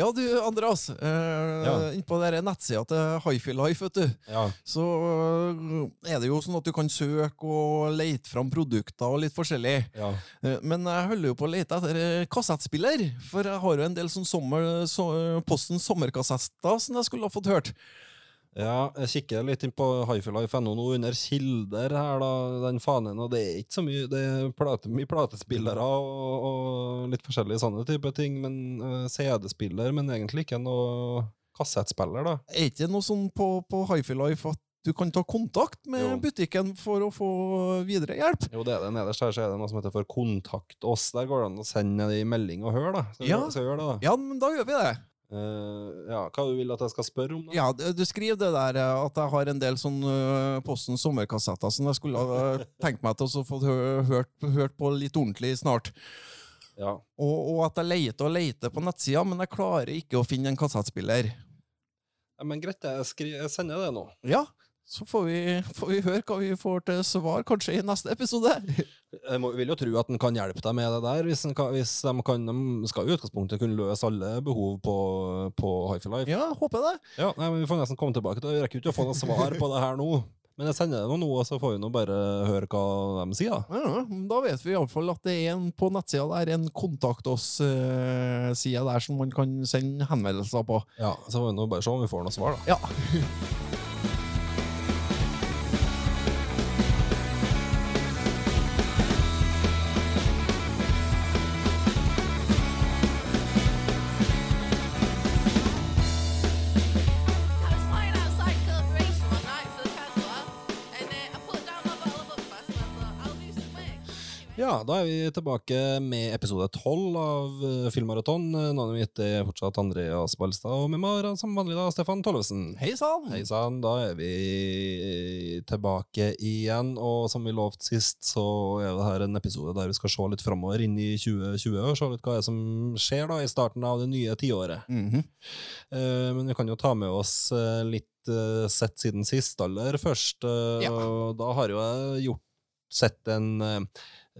Ja, du Andreas. Eh, Ja. Innpå nettsida til Hifi Life, vet du. Ja. Så eh, er det jo sånn at du kan søke og lete fram produkter og litt forskjellig. ja. Eh, Men jeg holder jo på å lete etter eh, kassettspiller, for jeg har jo en del sånn sommer, så, Postens sommerkassetter som jeg skulle ha fått hørt. Ja, jeg kikker litt inn på highfilife.no nå under kilder her, da, den fanen, og det er ikke så mye Det er plate, mye platespillere og, og litt forskjellige sånne type ting, men uh, CD-spiller, men egentlig ikke noe kassettspiller, da. Er ikke noe sånn på, på Hifi Life at du kan ta kontakt med Jo. butikken for å få videre hjelp? Jo, det er det nederst her, så er det noe som heter for kontakt oss. Der går det an å sende en melding og høre, da. Så, Ja. så gjør det, da. Ja, men da gjør vi det. Eh, ja, hva du vil at jeg skal spørre om, da? Ja, du skriver det der eh, at jeg har en del sånn uh, Postens sommerkassetter som jeg skulle eh, tenkt meg til å få hø hørt, hørt på litt ordentlig snart. Ja. Og, og at jeg leter og leter på nettsida, men jeg klarer ikke å finne en kassettspiller. ja men greit, jeg, jeg sender det nå. Ja, så får vi, får vi høre hva vi får til svar kanskje i neste episode. Jeg må, vil jo tro at den kan hjelpe deg med det der, hvis, kan, hvis de kan De skal i utgangspunktet kunne løse alle behov på, på Hifi Life. Ja, håper det. Ja, nei, men Vi får nesten komme tilbake til det. Vi rekker ikke å få noe svar på det her nå. Men jeg sender det nå, og så får vi nå bare høre hva de sier. Ja, da vet vi iallfall at det er en på nettsida der en kontakt oss-side der som man kan sende henvendelser på. Ja, Så får vi nå bare se om vi får noe svar, da. Ja. Ja, da er vi tilbake med episode tolv av uh, Filmmaraton. Eh, Navnet mitt er fortsatt Andreas Balstad, og med meg som vanlig da Stefan Tollefsen. Hei sann! Hei sann, da er vi tilbake igjen, og som vi lovte sist, så er det her en episode der vi skal se litt framover inn i 2020 og se litt hva som skjer da i starten av det nye tiåret. Mhm. Eh, men vi kan jo ta med oss eh, litt eh, sett siden sist aller først, eh, Ja. og da har jo jeg gjort sett en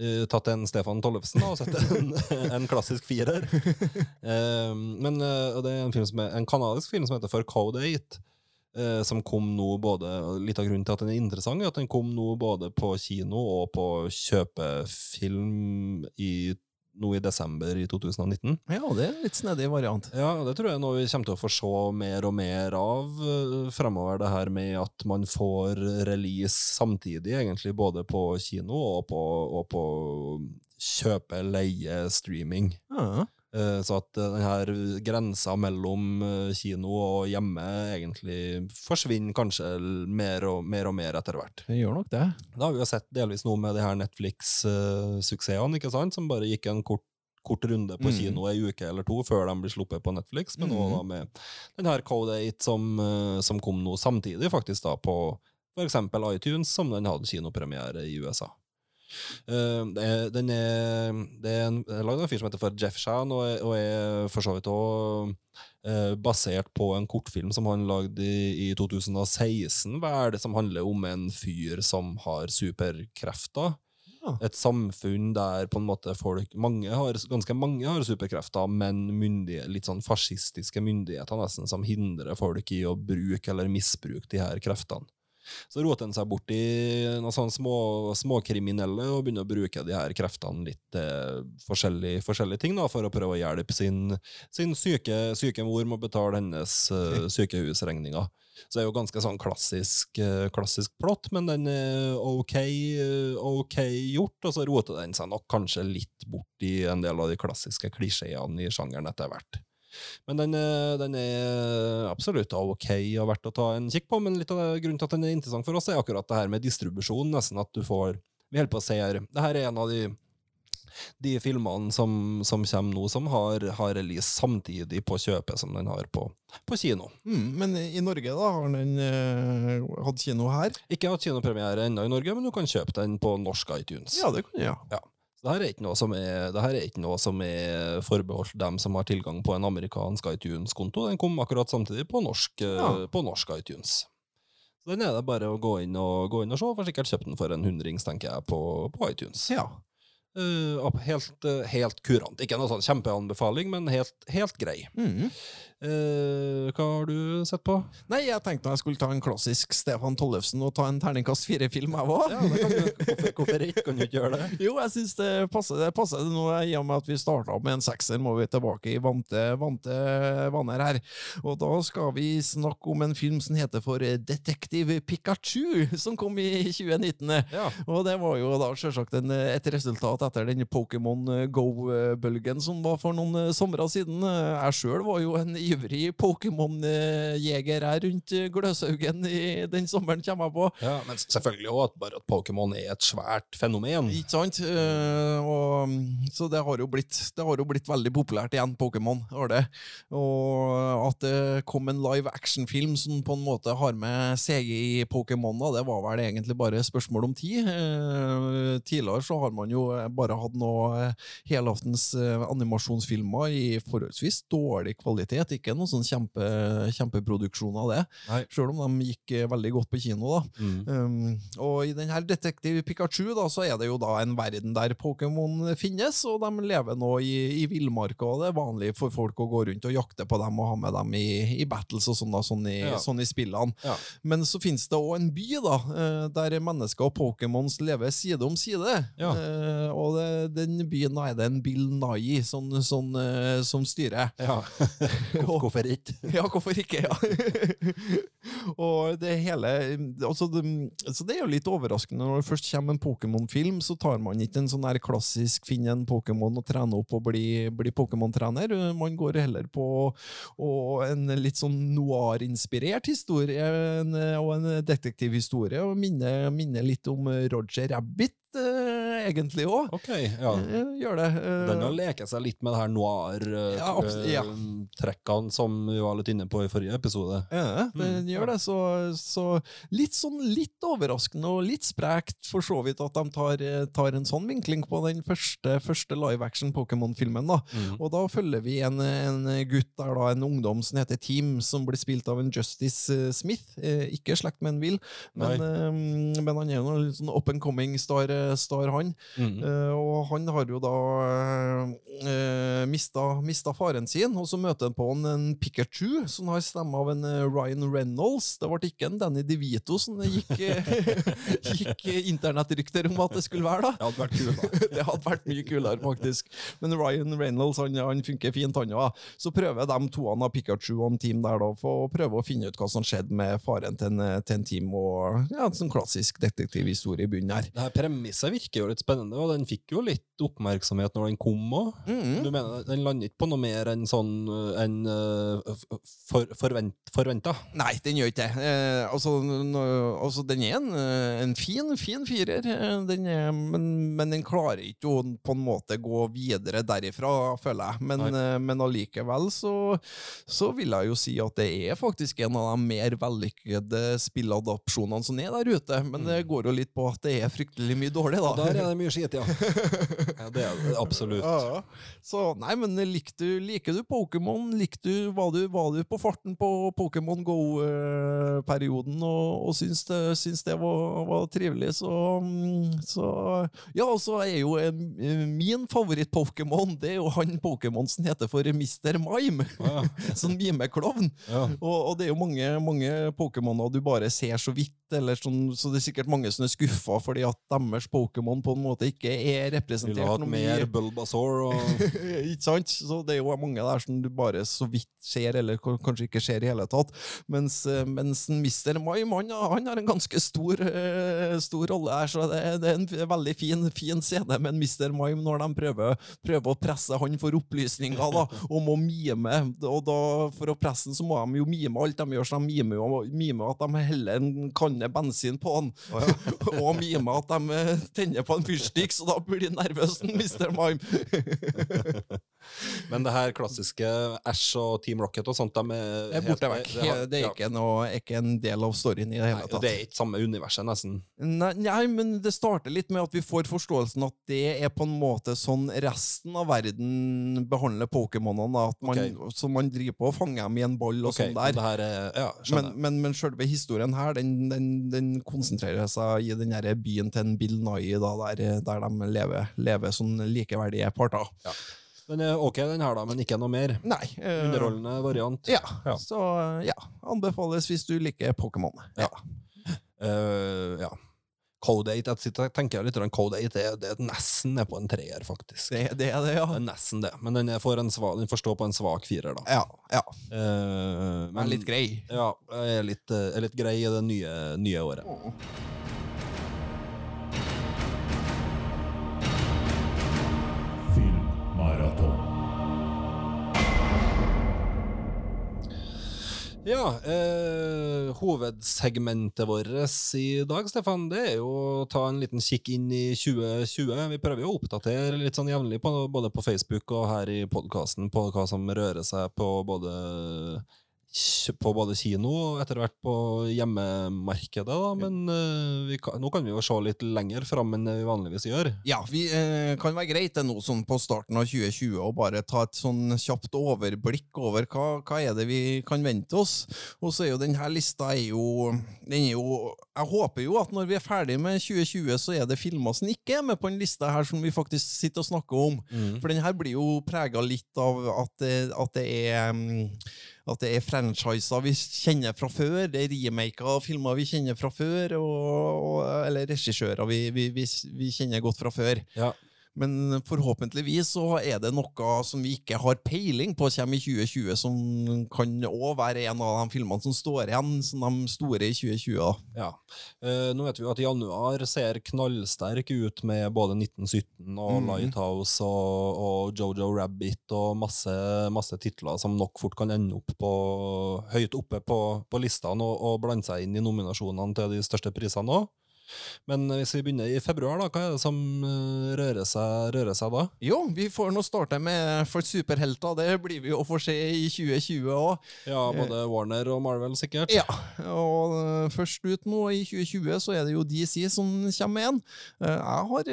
eh, tatt en Stefan Tollefsen og sett en, en klassisk firer. Uh, men uh, det er en, film er, en kanadisk film som heter For Code 8. eh, som kom nå både Litt av grunnen til at den er interessant, er at den kom nå både på kino og på kjøpefilm i, nå i desember i 2019. Ja, det er en litt snedig variant. Ja, det tror jeg nå vi kommer til å få se mer og mer av uh, fremover, det her med at man får release samtidig, egentlig, både på kino og på, og på kjøpe, leie, streaming. Ja. Eh, så at denne den grensa mellom uh, kino og hjemme egentlig forsvinner kanskje mer og mer, og mer etter hvert. Det gjør nok det. Det har vi jo sett delvis nå med de her Netflix-suksessene, ikke sant, som bare gikk en kort, kort runde på mm. kino ei uke eller to før de blir sluppet på Netflix, men nå mm. da med den her Code 8 som, eh, som kom nå samtidig, faktisk da på eksempel iTunes, som den hadde kinopremiere i USA. Eh, det er, den er, det er en, lagd av en fyr som heter for Jeff Shan, og og er for så vidt også eh, basert på en kortfilm som han lagde i, i 2016, vel, som handler om en fyr som har superkrefter. Ja. Et samfunn der på en måte folk mange har, Ganske mange har superkrefter, men myndige, litt sånn fascistiske myndigheter nesten, som hindrer folk i å bruke eller misbruke de her kreftene. Så roter han seg bort i noen sånne små, småkriminelle og begynner å bruke de her kreftene litt til forskjellige, forskjellige ting da, for å prøve å hjelpe sin, sin syke, syke mor med å betale hennes uh, sykehusregninger. Så det er jo ganske sånn klassisk, eh, klassisk plott, men den er ok, eh, ok gjort, og så roter den seg nok kanskje litt bort i en del av de klassiske klisjeene i sjangeren etter hvert. Men den, er- den er absolutt ok og verdt å ta en kikk på, men litt av grunnen til at den er interessant for oss, er akkurat det her med distribusjon, nesten at du får Vi holder på å se her Det her er en av de De filmene som, som kommer nå, som har, har release samtidig på kjøpet som den har på, på kino. Mm, men i Norge da, har den øh, hatt kino her? Ikke hatt kinopremiere ennå i Norge, men du kan kjøpe den på norsk iTunes. Ja, det kan jeg. Ja. Så det her er ikke noe som er, det her er ikke noe som er forbeholdt dem som har tilgang på en amerikansk iTunes-konto. Den kom akkurat samtidig på norsk, eh, Ja. på norsk iTunes. Så den er det bare å gå inn og, gå inn og se. Får sikkert kjøpt den for en hundrings, tenker jeg, på, på iTunes. ja. Opp- helt, uh, helt kurant. Ikke noe sånn kjempeanbefaling, men helt, helt grei. Mm. Uh, hva har du sett på? Nei, jeg tenkte jeg skulle ta en klassisk Stefan Tollefsen og ta en terningkast fire-film, jeg òg. Ja, hvorfor, hvorfor ikke? Kan du ikke gjøre det? Jo, jeg syns det passer, det passer nå, i og med at vi starta med en sekser, må vi tilbake i vante, vante vaner her. Og da skal vi snakke om en film som heter for Detektiv Pikachu, som kom i 2019. Ja. Og det var jo da selvsagt et resultat etter den Pokémon Go-bølgen som var for noen eh, somre siden. Jeg sjøl var jo en ivrig Pokémon-jeger her rundt eh, Gløshaugen i den sommeren, kommer jeg på. Ja, men selvfølgelig at bare at Pokémon er et svært fenomen. Ikke sant? Eh, og, så det har, jo blitt, det har jo blitt veldig populært igjen, Pokémon. har det. Og at det kom en live action-film som på en måte har med CG i Pokémon, det var vel egentlig bare spørsmål om tid. Eh, tidligere så har man jo bare hatt noe eh, helaftens eh, animasjonsfilmer i forholdsvis dårlig kvalitet. Ikke noen sånn kjempe, kjempeproduksjon av det, Nei. selv om de gikk eh, veldig godt på kino. da. Mm. Um, og i den her Detektiv Pikachu da, så er det jo da en verden der Pokémon finnes, og de lever nå i, i villmarka, og det er vanlig for folk å gå rundt og jakte på dem og ha med dem i, i battles og sånn, da, sånn, i, Ja. sånn i spillene. Ja. Men så finnes det òg en by da, der mennesker og Pokémons lever side om side. Ja. Eh, og det, den byen er det en Bill Nye som, sånn, eh, som styrer. Ja. Hvorfor ikke? Ja, hvorfor ikke? Ja. og det hele altså det, Så det er jo litt overraskende når det først kommer en Pokémon-film, så tar man ikke en sånn her klassisk finn en Pokémon og trene opp og bli, bli Pokémon-trener. Man går heller på og en litt sånn noir-inspirert historie en, og en detektivhistorie, og minner, minner litt om Roger Rabbit, eh, egentlig òg. Okay, ja. Gjør det. eh, Den har leket seg litt med det her noir-trekkene ja. noir-trekkene som vi var litt inne på i forrige episode. Ja, den Mm, gjør det. Så, så litt sånn litt overraskende og litt sprekt for så vidt at de tar, eh, tar en sånn vinkling på den første, første live action Pokémon-filmen. da. Mm. Og da følger vi en, en gutt der, da, en ungdom som heter Team, som blir spilt av en Justice eh, Smith. Eh, ikke slekt med en Will, men, eh, men han er jo en sånn up and coming star, eh, star han. Mm. Eh, og han har jo da uh, mista, mista faren sin, og så møter han på en, en Pikachu, som har stemme av en eh, Ryan Reynolds. Det ble ikke en Danny DeVito som det gikk, eh, gikk eh, internettrykter om at det skulle være. da. Det hadde vært kult, da. det hadde vært mye kulere, faktisk. Men Ryan Reynolds han, han funker fint, han òg. Så prøver de toene av Pikachu og en team der da, for å prøve å finne ut hva som skjedde med faren til en, til en team, og ja, en sånn klassisk detektivhistorie i bunnen her. Det her Premisset virker jo litt spennende, og den fikk jo litt oppmerksomhet når den kom òg. Mhm. Du mener den lander ikke på noe mer enn sånn uh, enn uh, for, forvent, forventa? Nei, den gjør ikke det. Eh, altså, altså, den er en, eh, en fin, fin firer, eh, den er, men, men den klarer ikke å på en måte gå videre derifra, føler jeg. Men, eh, men allikevel så, så vil jeg jo si at det er faktisk en av de mer vellykkede spilladopsjonene som er der ute. Men det går jo litt på at det er fryktelig mye dårlig, da. Og der er det mye skit, ja. ja det er det absolutt. Ja, så nei, men liker du Pokémon? Lik du, var, du, var du på farten på Pokémon Go-perioden og, og syns, det, syns det var, var trivelig, så, mm, så Ja, og så er jo en, min favoritt-Pokémon Det er jo han Pokémon som heter for Mr. Mime. Ja. sånn mimeklovn. Ja. Og, og det er jo mange, mange Pokémoner du bare ser så vidt, eller sånn, så det er sikkert mange som er skuffa fordi at deres Pokémon på en måte ikke er Ville representert hatt noe mer. Bulbasaur og ikke sant? Så det er jo mange der som du bare så vidt ser, eller kanskje ikke ser i hele tatt. Mens, eh, mens Mr. Mime, han, han har en ganske stor, eh, stor rolle her, så det, det er en veldig fin, fin scene med Mr. Mime når de prøver, prøver å presse han for opplysninger da, om å mime. Og da, for å presse han, så må de jo mime alt de gjør, så de mimer jo mimer at de heller en kanne bensin på han. og mime at de tenner på en fyrstikk, så da blir de nervøse, Mr. Mime. Men det her klassiske Ash og Team Rocket og sånt, de er, er borte vekk. det har- Det er ikke, noe, ikke en del av storyen i det hele tatt. det er ikke samme universet, nesten. Nei, nei, men det starter litt med at vi får forståelsen at det er på en måte sånn resten av verden behandler Pokémonene. okay. At man, Så man driver på og fanger dem i en ball og okay, sånn der. det her er, ja, Men, men, men selve historien her, den, den, den konsentrerer seg i den her byen til en Bill Nye, da, der, der de lever, lever som likeverdige parter. Den er ok, den her, da, men ikke noe mer. Nei. eh, Underholdende variant. Ja, Ja. så ja. Anbefales hvis du liker Pokémon. Ja. Uh, ja. Code 8, jeg sitter- jeg litt Code 8 er, det er nesten ned på en treer, faktisk. Det, det er det, ja. Det er nesten det, men den, er for en sva, den får stå på en svak firer, da. Ja, ja. Uh, men, er litt grei. Ja, jeg er litt, eh, er litt grei i det nye, nye året. Filmmaraton. Ja, eh, hovedsegmentet vårt i dag, Stefan, det er jo å ta en liten kikk inn i 2020. Vi prøver jo å oppdatere litt sånn jevnlig, både på Facebook og her i podkasten, på hva som rører seg på både på både kino og etter hvert på hjemmemarkedet, da. Men eh, vi kan, nå kan vi jo se litt lenger fram enn det vi vanligvis gjør. Ja, vi eh, kan være greit det nå sånn på starten av 2020 å bare ta et sånn kjapt overblikk over hva, hva er det vi kan vente oss. Og så er jo denne lista er jo, den er jo Jeg håper jo at når vi er ferdig med 2020, så er det filmer som ikke er med på en lista her som vi faktisk sitter og snakker om. For den her blir jo prega litt av at at det er mm, at det er franchiser vi kjenner fra før, det er remaker av filmer vi kjenner fra før, og, og, eller regissører vi, vi, vi, vi kjenner godt fra før. Ja. Men forhåpentligvis så er det noe som vi ikke har peiling på kommer i 2020, som kan òg være en av de filmene som står igjen som de store i 2020. da. Ja. Eh, nå vet vi jo at januar ser knallsterk ut med både 1917 og mm. Lighthouse og, og Jojo Rabbit og masse, masse titler som nok fort kan ende opp på, høyt oppe på, på listene og, og blande seg inn i nominasjonene til de største prisene òg. Men hvis vi begynner i februar, da, hva er det som eh, rører seg, rører seg da? Jo, vi får nå starte med for superhelter. Det blir vi jo få se i 2020 òg. Ja, både Warner og Marvel, sikkert. Ja, og øh, først ut nå i 2020 så er det jo DC som kommer med en. Eh, Jeg har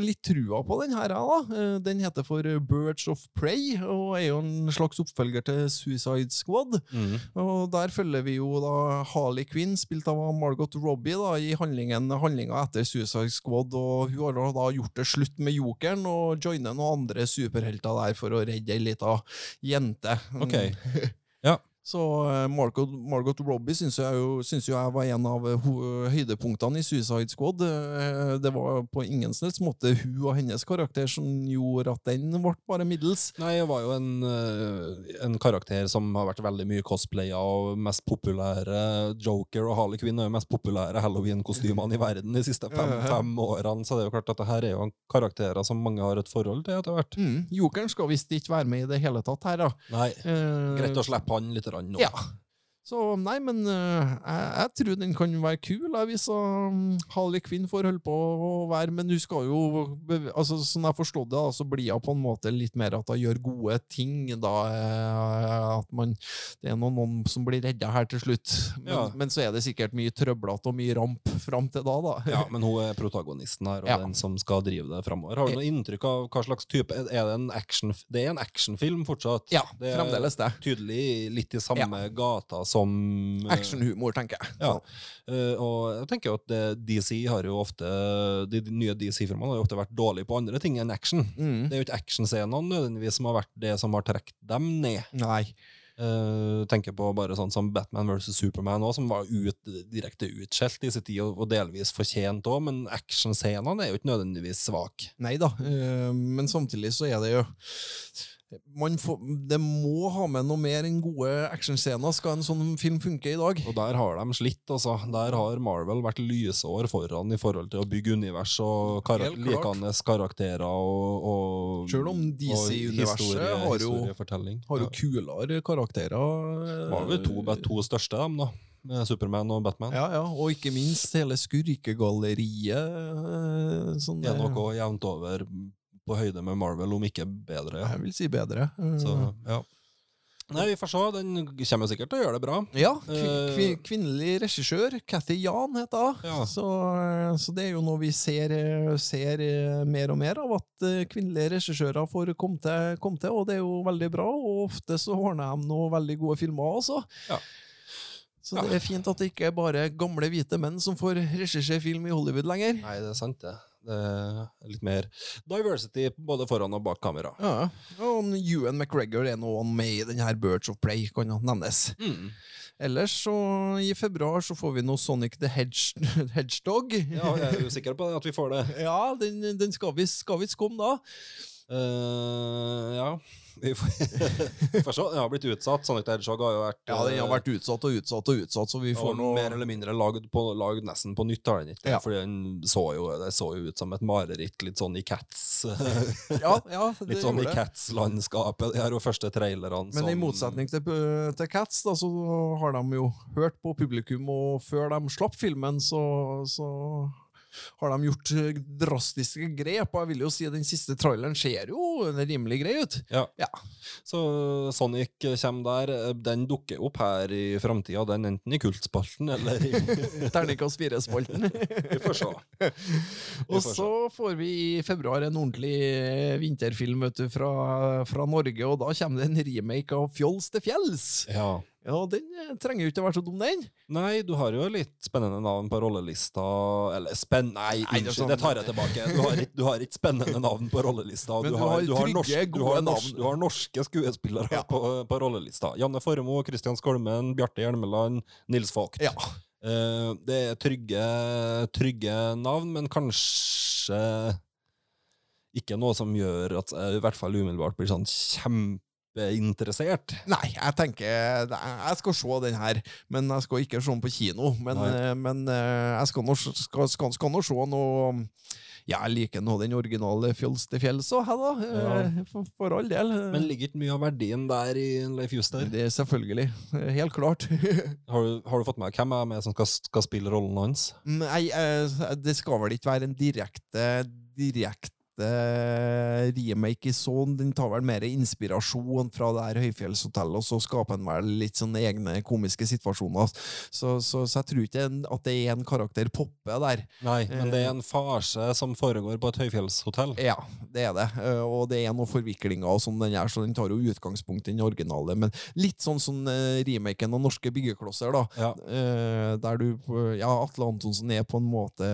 litt trua på den her, da. Eh, Den heter for Birds of Prey, og er jo en slags oppfølger til Suicide Squad. Mm. Og der følger vi jo da Harley Quinn, spilt av Margot Robbie, da, i handlingen, handlinga etter Suicide Squad, og hun har da gjort det slutt med jokeren og joiner noen andre superhelter der for å redde ei lita jente. Ok. Ja. Så eh, Margot, Margot Robbie syns jeg, jo, synes jo jeg var en av eh, høydepunktene i Suicide Squad. Eh, Det var på ingen slags måte hun og hennes karakter som gjorde at den ble bare middels. Nei, det var jo en, en karakter som har vært veldig mye cosplaya, og mest populære Joker og Harley Quinn er jo mest populære Halloween-kostymene i verden de siste fem, fem årene, så det er jo klart at det her er jo en karakterer som mange har et forhold til etter hvert. Mm. Jokeren skal visst ikke være med i det hele tatt her, da. Nei, greit å slippe han litt grann nå. Ja. Så nei, men eh, jeg, jeg tror den kan være kul hvis um, Harley Quinn får holde på å være Men hun skal jo altså Sånn jeg forstod det, da, så blir hun på en måte litt mer at hun gjør gode ting. da, eh, At man Det er noen, noen som blir redda her til slutt. Men, Ja. men så er det sikkert mye trøblete og mye ramp fram til da, da. Ja, men hun er protagonisten her, og Ja. den som skal drive det framover. Har du noe inntrykk av hva slags type Er det en action Det er en actionfilm fortsatt? Ja, det er fremdeles det. Tydelig litt i samme gata som eh, Actionhumor, tenker jeg. Ja. Eh, og jeg tenker jo at DC har jo ofte De, nye DC-filmene har jo ofte vært dårlige på andre ting enn action. Mm. Det er jo ikke actionscenene nødvendigvis som har vært det som har trukket dem ned. Nei. Uh, tenker på bare sånn som Batman vs. Superman også, som var ut, direkte utskjelt i sin tid, og, og delvis fortjent òg, men actionscenene er jo ikke nødvendigvis svake. Nei da, uh, men samtidig så er det jo får, Det må ha med noe mer enn gode actionscener skal en sånn film funke i dag. Og der har de slitt, altså. Der har Marvel vært lysår foran i forhold til å bygge univers og kar likende karakterer og, og Selv om DC-universet har jo- Har jo Ja. kulere karakterer. Det var vel to, to største, dem, da. Superman og Batman. Ja, ja, og ikke minst hele skurkegalleriet. Sånn det Er noe jevnt over på høyde med Marvel, om ikke bedre. Jeg vil si bedre. Eh, Så, ja. Nei, vi får se. Den kommer sikkert til å gjøre det bra. Ja, kvi, Eh, kvinnelig regissør. Cathy Jan heter hun. Ja. Så, så det er jo noe vi ser, eh, ser eh, mer og mer av, at eh, kvinnelige regissører får komme til, kom til, og det er jo veldig bra. Og ofte så ordner de noen veldig gode filmer også. Ja. Så Ja. det er fint at det ikke er bare gamle hvite menn som får regissere film i Hollywood lenger. Nei, det er sant, det. Er litt mer diversity både foran og bak kamera. Ja, og Ewan McGregor er nå med i denne Birds of Play, kan nevnes. Mm. Ellers så i februar så får vi noe Sonic the Hedge, Hedgedog. Ja, jeg er usikker på at vi får det. Ja, den, den skal vi skal visst komme da. Eh, ja, vi får, får se. Den har blitt utsatt. Sonic the Hedgehog har jo vært Ja, den har vært utsatt og utsatt og utsatt, så vi får noe mer eller mindre lagd, på, lagd nesten på nytt. har den ikke Ja. Fordi den så jo, det så jo ut som et mareritt, litt sånn i Cats. Ja, ja, det litt sånn i. Cats-landskapet. De her jo første trailerne. Men i motsetning til, til Cats, da, så har de jo hørt på publikum, og før de slapp filmen, så, så har de gjort eh, drastiske grep. Og jeg vil jo si at den siste traileren ser jo rimelig grei ut. Ja. Ja. Så Sonic kommer der. Den dukker opp her i framtida, den enten i Kultspalten eller i Terningkast fire-spalten. Vi får se. Og så får vi i februar en ordentlig eh, vinterfilm vet du, fra, fra Norge, og da kommer det en remake av Fjols til fjells. Ja. Ja, den eh, trenger jo ikke å være så dum, den. Nei, du har jo litt spennende navn på rollelista. Eller spenn... Nei, unnskyld, sånn- det tar jeg tilbake. Du har, ikke, du har ikke spennende navn på rollelista. Men du har trygge, du, gode har navn. du har norske skuespillere Ja. på, på rollelista. Janne Formoe, Kristian Skolmen, Bjarte Hjelmeland, Nils Vogt. Ja. Uh, det er trygge, trygge navn, men kanskje ikke noe som gjør at jeg i hvert fall umiddelbart blir sånn kjempeinteressert. Nei, jeg tenker Jeg skal se den her, men jeg skal ikke se den på kino. Men, eh, men eh, jeg skal nå, skal, skal, skal nå se noe jeg liker nå den originale Fjols til fjells òg, ja. eh, For, for all del. Men ligger ikke mye av verdien der i Leif Juster? det er selvfølgelig. Helt klart. Har du, har du fått med hvem er med som skal, skal spille rollen hans? Nei, eh, det skal vel ikke være en direkte direkte remake i sånn. Den tar vel mer inspirasjon fra det her høyfjellshotellet, og så skaper den vel litt sånne egne komiske situasjoner. Så, så, så jeg tror ikke at det er en karakter Poppe der. Nei, men det er en farse som foregår på et høyfjellshotell. Ja, det er det. Eh, Og det er noen forviklinger og sånn den er, så den tar jo utgangspunkt i den originale. Men litt sånn som eh, remaken av Norske byggeklosser, da. Ja. Eh, der du Ja, Atle Antonsen er på en måte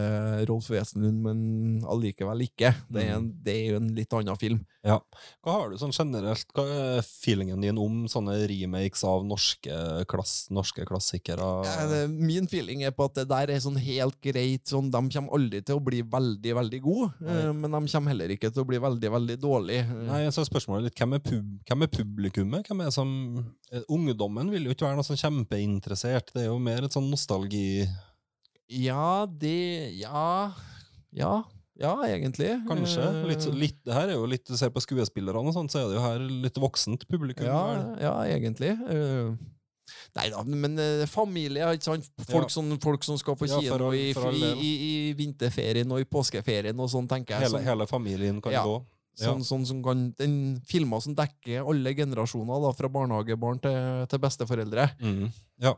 Rolf Wesenlund, men allikevel ikke. Det er, en, det er jo en litt annen film. Ja. Hva har du sånn generelt, hva er feelingen din om sånne remakes av norske, klass, norske klassikere? Ja, Min feeling er på at det der er sånn helt greit. Sånn, de kommer aldri til å bli veldig, veldig gode, Nei. men de kommer heller ikke til å bli veldig, veldig dårlige. Eh, Nei, så spørsmålet litt, hvem er, pub, hvem er publikummet? Hvem er som, eh, ungdommen vil jo ikke være noe sånn kjempeinteressert, det er jo mer et sånn nostalgi... Ja, det Ja. Ja, ja egentlig. Kanskje. Eh, Litt, litt, det her er jo litt, ser på skuespillerne, og sånt, så er det jo her litt voksent publikum. Ja, ja egentlig. Eh, Nei da, men eh, familie, ikke sant? Folk, Ja. som, folk som skal på Ja, kino for i, for i, i, i vinterferien og i påskeferien og sånn, tenker jeg. hele, Sånn, hele familien kan Ja. gå. Ja. sånn, sånn som kan, den filmer som dekker alle generasjoner, da, fra barnehagebarn til, til besteforeldre. Mm. ja.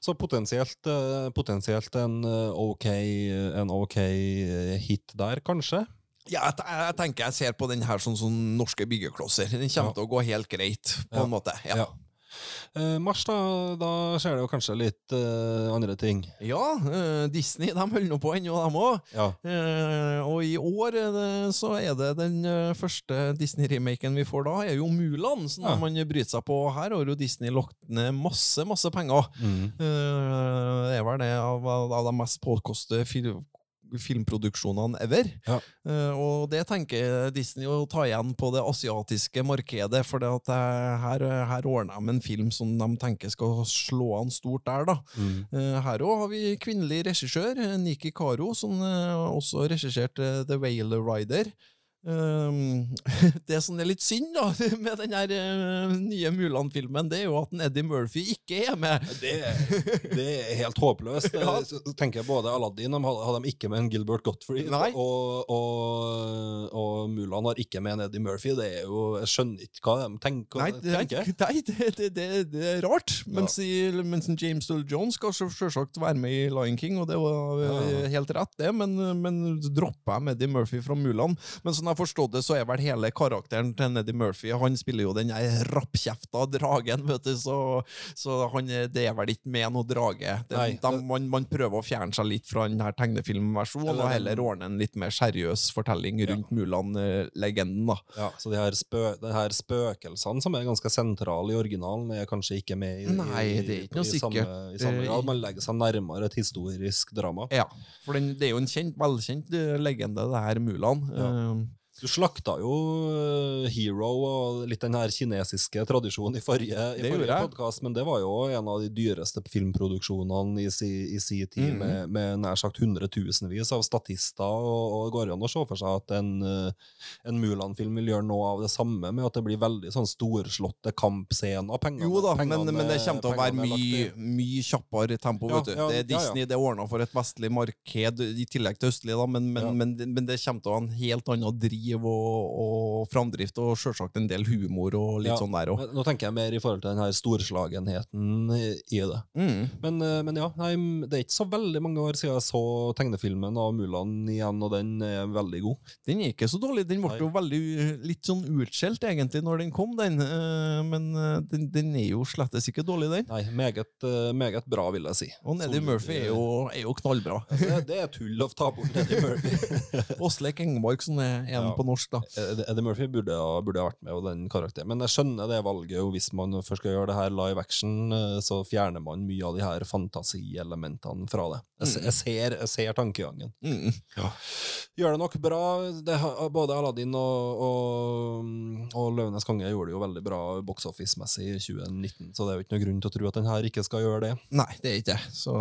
Så potensielt, eh, potensielt en eh, ok, en ok eh, hit der, kanskje? Ja, jeg, jeg tenker jeg ser på den her som, som norske byggeklosser. Den kommer Ja. til å gå helt greit, på en måte. Ja. Ja. Eh, mars, da, da skjer det jo kanskje litt eh, andre ting. Ja, eh, Disney de holder nå på ennå, de òg. Ja. Eh, og i år det, så er det den eh, første Disney-remaken vi får da, er jo Mulan, som Ja. man bryter seg på. Her har jo Disney lagt ned masse, masse penger. Mm. Eh, det er vel det av, av de mest påkostede fil filmproduksjonene ever. Ja. Uh, og det tenker Disney å ta igjen på det asiatiske markedet, for det at eh, her, her ordner de en film som de tenker skal slå an stort der, da. Mm. Uh, Her òg har vi kvinnelig regissør, Niki Karo, som uh, også regisserte The Whale Rider. Um, det som er litt synd da med den her eh, nye Mulan-filmen, det er jo at Eddie Murphy ikke er med. Det, det er helt håpløst. Ja. Så tenker jeg både Aladdin de hadde, de ikke med en Gilbert Gottfried, og, og, og Mulan har ikke med en Eddie Murphy. Det er jo, Jeg skjønner ikke hva de tenker. Nei, det, tenker. nei, det, det, det, er rart. Mens, i, mens James Earl Jones skal selvsagt være med i Lion King, og det var eh, Ja. helt rett, det, men, men dropper jeg Eddie Murphy fra Mulan. Men sånn har forstått det, så er vel hele karakteren til Eddie Murphy Han spiller jo den rappkjefta dragen, vet du, så, så han, det er vel ikke med noe drage. Det, Nei, de, man, man prøver å fjerne seg litt fra den her tegnefilmversjonen, og heller ordne en litt mer seriøs fortelling rundt Mulan-legenden. da. Ja, så de her, spø, de her spøkelsene som er ganske sentrale i originalen, er kanskje ikke med i, Nei, det er ikke noe i, samme, sikkert. samme Det- grad. Man legger seg nærmere et historisk drama. Ja, for den, det er jo en kjent, velkjent eh, legende, det her Mulan. Ja. Eh, Du slakta jo eh, Hero og litt den her kinesiske tradisjonen i forrige, i forrige podkast, men det var jo en av de dyreste filmproduksjonene i si, i si tid, Mhm. med, med nær sagt hundretusenvis av statister. Og, og det går an å se for seg at en, eh, en Mulan-film vil gjøre noe av det samme, med at det blir veldig sånn storslåtte kampscener. Pengene, jo da, men, pengene- men det kommer til å være mye, mye kjappere tempo. Ja, vet du. ja, det er ja, ja. Disney det er ordna for et vestlig marked, i tillegg til østlig, da, men, men, men, men det kommer til å ha en helt annen driv og, og framdrift, og selvsagt en del humor og litt Ja, sånn der òg. Nå tenker jeg mer i forhold til den her storslagenheten i, det. Mm. Men, eh, men ja, nei, det er ikke så veldig mange år siden jeg så tegnefilmen av Mulan igjen, og den er veldig god. Den er ikke så dårlig. Den ble jo veldig litt sånn utskjelt egentlig når den kom, den. Eh, Men uh, den, den er jo slettes ikke dårlig, den. Nei, meget, eh, meget bra, vil jeg si. Og Neddy Murphy er jo, er jo knallbra. det, det er tull å ta bort Neddy Murphy. Åsleik Engmark, som er en Ja. På norsk, da. Eddie Eddie Murphy burde ha, burde ha vært med, og den karakteren. Men jeg skjønner det valget, og hvis man først skal gjøre det her live action, eh, så fjerner man mye av de her fantasielementene fra det. Jeg, jeg, ser, jeg ser tankegangen. Mm. Gjør det nok bra. Det, både Aladdin og, og, og Løvenes konge gjorde det jo veldig bra box office-messig i 2019, så det er jo ikke noe grunn til å tro at den her ikke skal gjøre det. Nei, det er ikke det. Så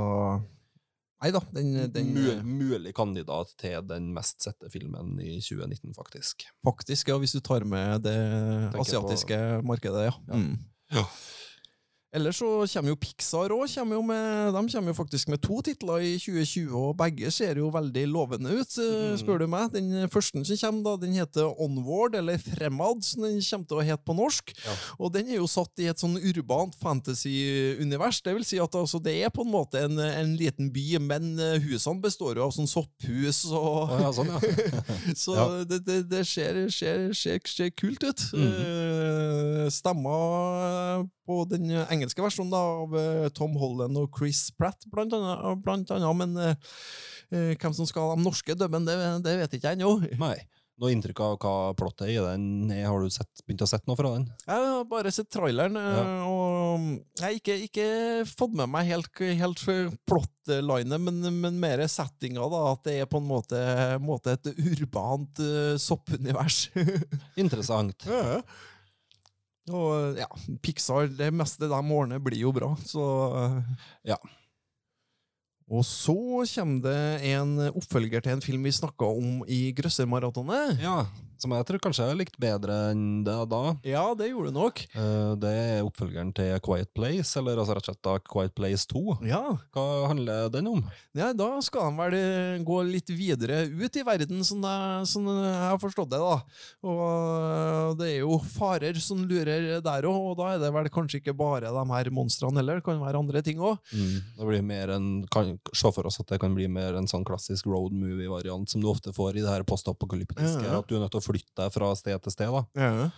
Nei da, den, den Mu- mulig kandidat til den mest sette filmen i 2019, faktisk. Faktisk, ja, hvis du tar med det Tenker på- asiatiske markedet, ja. Ja. Mm. Ja. Ellers så kommer jo Pixar òg. De kommer jo faktisk med to titler i 2020, og begge ser jo veldig lovende ut, eh, Mm. spør du meg. Den første som kommer, da, den heter Onward, eller Fremad, som den kommer til å hete på norsk. Ja. Og den er jo satt i et sånn urbant fantasy-univers. Det vil si at altså, det er på en måte en, en liten by, men eh, husene består jo av sånn sopphus og oh, ja, sånn, ja. Så det, det, det ser, ser, ser, ser kult ut. Mm -hmm. Stemmer på den engelske versjonen da, av eh, Tom Holland og Chris Pratt, blant annet. Blant annet men eh, hvem som skal ha de norske dubben, det, det vet ikke jeg ennå. Nei. Noe inntrykk av hva plottet er i den? Har du sett, begynt å sett noe fra den? Jeg har bare sett traileren, Ja. og jeg har ikke, ikke fått med meg helt, helt plot-linet, men, men mer settinga, da. At det er på en måte, måte et urbant soppunivers. Interessant. Og ja, Pixar, det meste de årene blir jo bra, så Ja. Og så kommer det en oppfølger til en film vi snakka om i Grøssermaratonet. Ja, som jeg tror kanskje jeg likte bedre enn det da. Ja, det gjorde du nok. Eh, Det er oppfølgeren til Quiet Place, eller altså rett og slett da Quiet Place 2. Ja, Hva handler den om? ja da skal han vel eh, gå litt videre ut i verden, sånn jeg, sånn jeg har forstått det. da. Og det er jo farer som lurer der òg, og da er det vel kanskje ikke bare de her monstrene heller, det kan være andre ting òg. Det blir mer en, kan se for oss at det kan bli mer en sånn klassisk road movie-variant som du ofte får i det her postapokalyptiske. Ja. At du er nødt til å flytte deg fra sted til sted. da. Ja.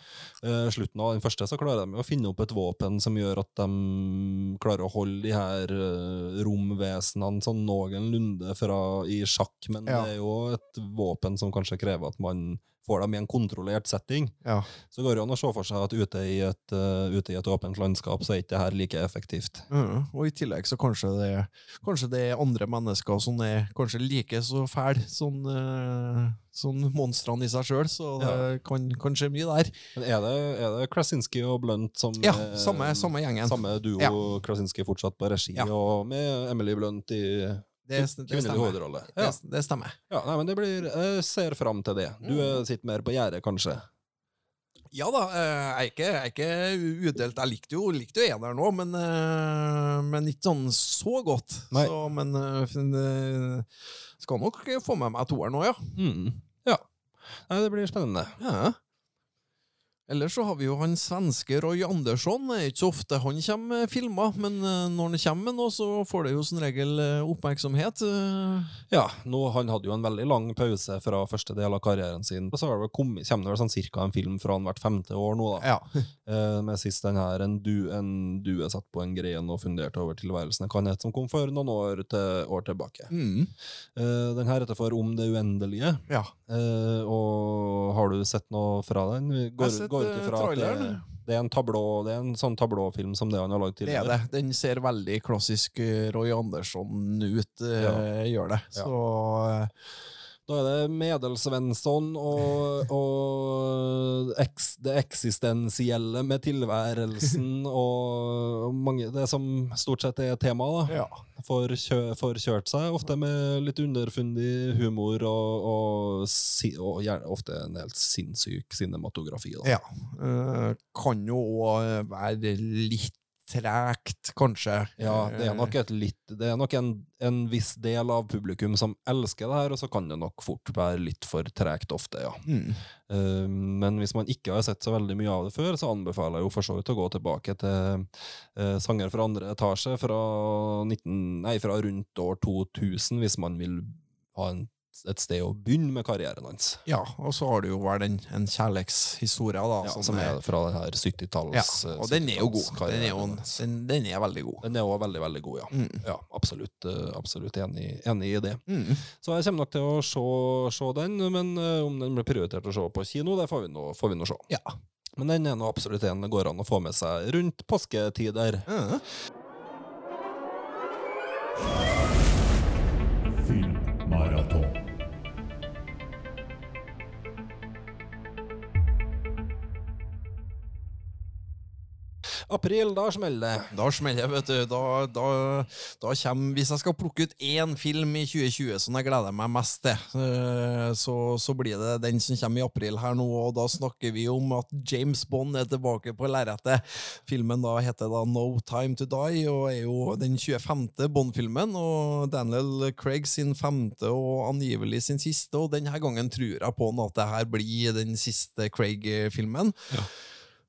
Uh, slutten av den første så klarer de å finne opp et våpen som gjør at de klarer å holde de her uh, romvesenene sånn noenlunde fra i sjakk, men Ja. det er jo et våpen som kanskje krever at man får dem i en kontrollert setting. ja. Så går det an å se for seg at ute i et, uh, ute i et åpent landskap så er ikke det her like effektivt. Mm, og i tillegg så kanskje det, kanskje det er andre mennesker som er kanskje like så fæle som uh, sånn monstrene i seg sjøl, så det kan, kan skje mye der. Men er det, er det Krasinski og Blunt som Ja, samme, samme gjengen. Samme duo Ja. Krasinski fortsatt på regi, Ja. og med Emily Blunt i Det, det Kvinnelig stemmer. hovedrolle. Ja. Det, det stemmer. ja, nei, men det blir Jeg ser fram til det. Du eh, sitter mer på gjerdet, kanskje? Ja da, eh, jeg er ikke, jeg er ikke udelt. Jeg likte jo, likte jo eneren nå, men, eh, men ikke sånn så godt. Så, men skal nok få med meg toeren nå, ja. Mm. Ja. Nei, det blir spennende. ja. Ellers så har vi jo han svenske Roy Andersson. Det er ikke så ofte han kommer med filmer, men eh, når han kommer med noe, så får det jo som regel eh, oppmerksomhet. Eh, Ja, nå, Han hadde jo en veldig lang pause fra første del av karrieren sin. Så det kommet, kommer det vel sånn cirka en film fra han hvert femte år nå, da. Ja. Eh, med sist den her, en, du, en due satt på en gren og funderte over tilværelsen. Kan hete som kom for noen år, til, år tilbake. Mm. Eh, den her heter for Om det uendelige. ja. Eh, og har du sett noe fra den? Vi Går, Jeg har sett, går ut eh, ifra at det, det er en tablå, det er en sånn tablåfilm som det han har lagd Det er tidligere. det. Den ser veldig klassisk eh, Roy Andersson ut, ja. gjør det. Ja. Så eh, Da er det Medelsvensson og, og eks, det eksistensielle med tilværelsen og mange, det som stort sett er tema, da. ja. Får, kjø, får kjørt seg, ofte med litt underfundig humor og, og, og gjerne ofte en helt sinnssyk cinematografi. Da. Ja. eh, kan jo òg være litt tregt, kanskje. Ja, det er nok, et litt, det er nok en, en viss del av publikum som elsker det her, og så kan det nok fort være litt for tregt ofte, ja. Mm. Uh, Men hvis man ikke har sett så veldig mye av det før, så anbefaler jeg jo for så vidt å gå tilbake til uh, sanger fra andre etasje fra, 19, nei, fra rundt år 2000, hvis man vil ha en, et sted å begynne med karrieren hans. Ja, og så har du jo vel en, en kjærlighetshistorie, da. Ja, som som er, er fra det her 70-talls... ja, Og og den er jo god. Den er, jo, 70-tallskarrieren den, den er veldig god. Den er også veldig, veldig god, ja. Mm. Ja, absolutt, eh, absolutt enig, enig i det. Mm. Så jeg kommer nok til å se, se den, men eh, om den blir prioritert å se på kino, det får vi nå, får vi nå se. Ja. Men den er nå absolutt en det går an å få med seg rundt påsketider. Ja. April, da smeller det. Da smeller det, vet du. Da, da, da kommer, hvis jeg skal plukke ut én film i 2020 som jeg gleder meg mest til, eh, så, så blir det den som kommer i april her nå. Og da snakker vi om at James Bond er tilbake på lerretet. Filmen da heter da No Time To Die og er jo den 25. Bond-filmen. Og Daniel Craig sin femte og angivelig sin siste, og denne gangen tror jeg på at det her blir den siste Craig-filmen.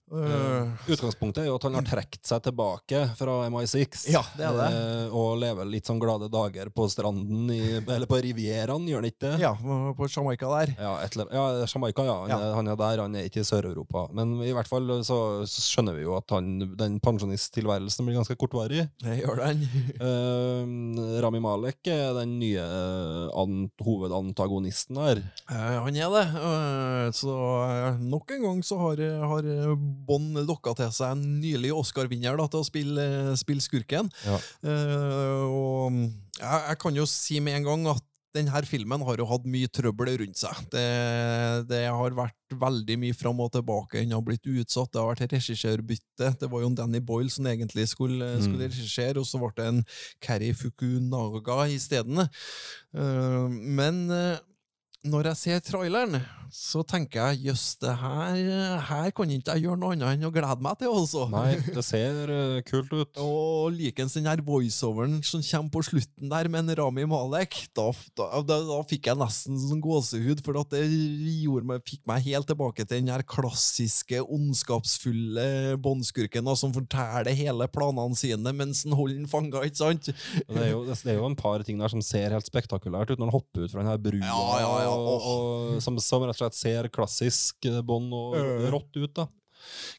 Eh, Utgangspunktet er jo at han har trukket seg tilbake fra MI6 Ja, det er det. Uh, og lever litt sånn glade dager på stranden, i, eller på Rivieraen, gjør han ikke det? ja, på Jamaica der. Ja, eller- ja Jamaica, ja. Han, Ja. Er, han er der, han er ikke i Sør-Europa. Men i hvert fall så, så skjønner vi jo at han, den pensjonisttilværelsen blir ganske kortvarig. Det gjør den. uh, Rami Malek er den nye an, hovedantagonisten her. Han er det. Så nok en gang så har, har Bond lokka til seg en nylig Oscar-vinner til å spille, spille skurken. Ja. Uh, og jeg, jeg kan jo si med en gang at denne filmen har jo hatt mye trøbbel rundt seg. Det, det har vært veldig mye fram og tilbake. Den har blitt utsatt, det har vært regissørbytte. Det var jo Danny Boyle som egentlig skulle, skulle regissere, og så ble det en Keri Fukunaga isteden. Uh, men eh, når jeg ser traileren, så tenker jeg jøss, det her, her kan ikke jeg gjøre noe annet enn å glede meg til, altså. Nei, det ser uh, kult ut. Og likens den her voiceoveren som kommer på slutten der med en Rami Malek, da, da, da, da fikk jeg nesten sånn gåsehud, for det gjorde meg, fikk meg helt tilbake til den her klassiske, ondskapsfulle båndskurken som forteller hele planene sine mens han holder den fanga, ikke sant? Det er, jo, det er jo en par ting der som ser helt spektakulært ut når han hopper ut fra den her brua, Ja, ja, ja, og, og, som, som rett og slett ser klassisk bånd og rått ut. da.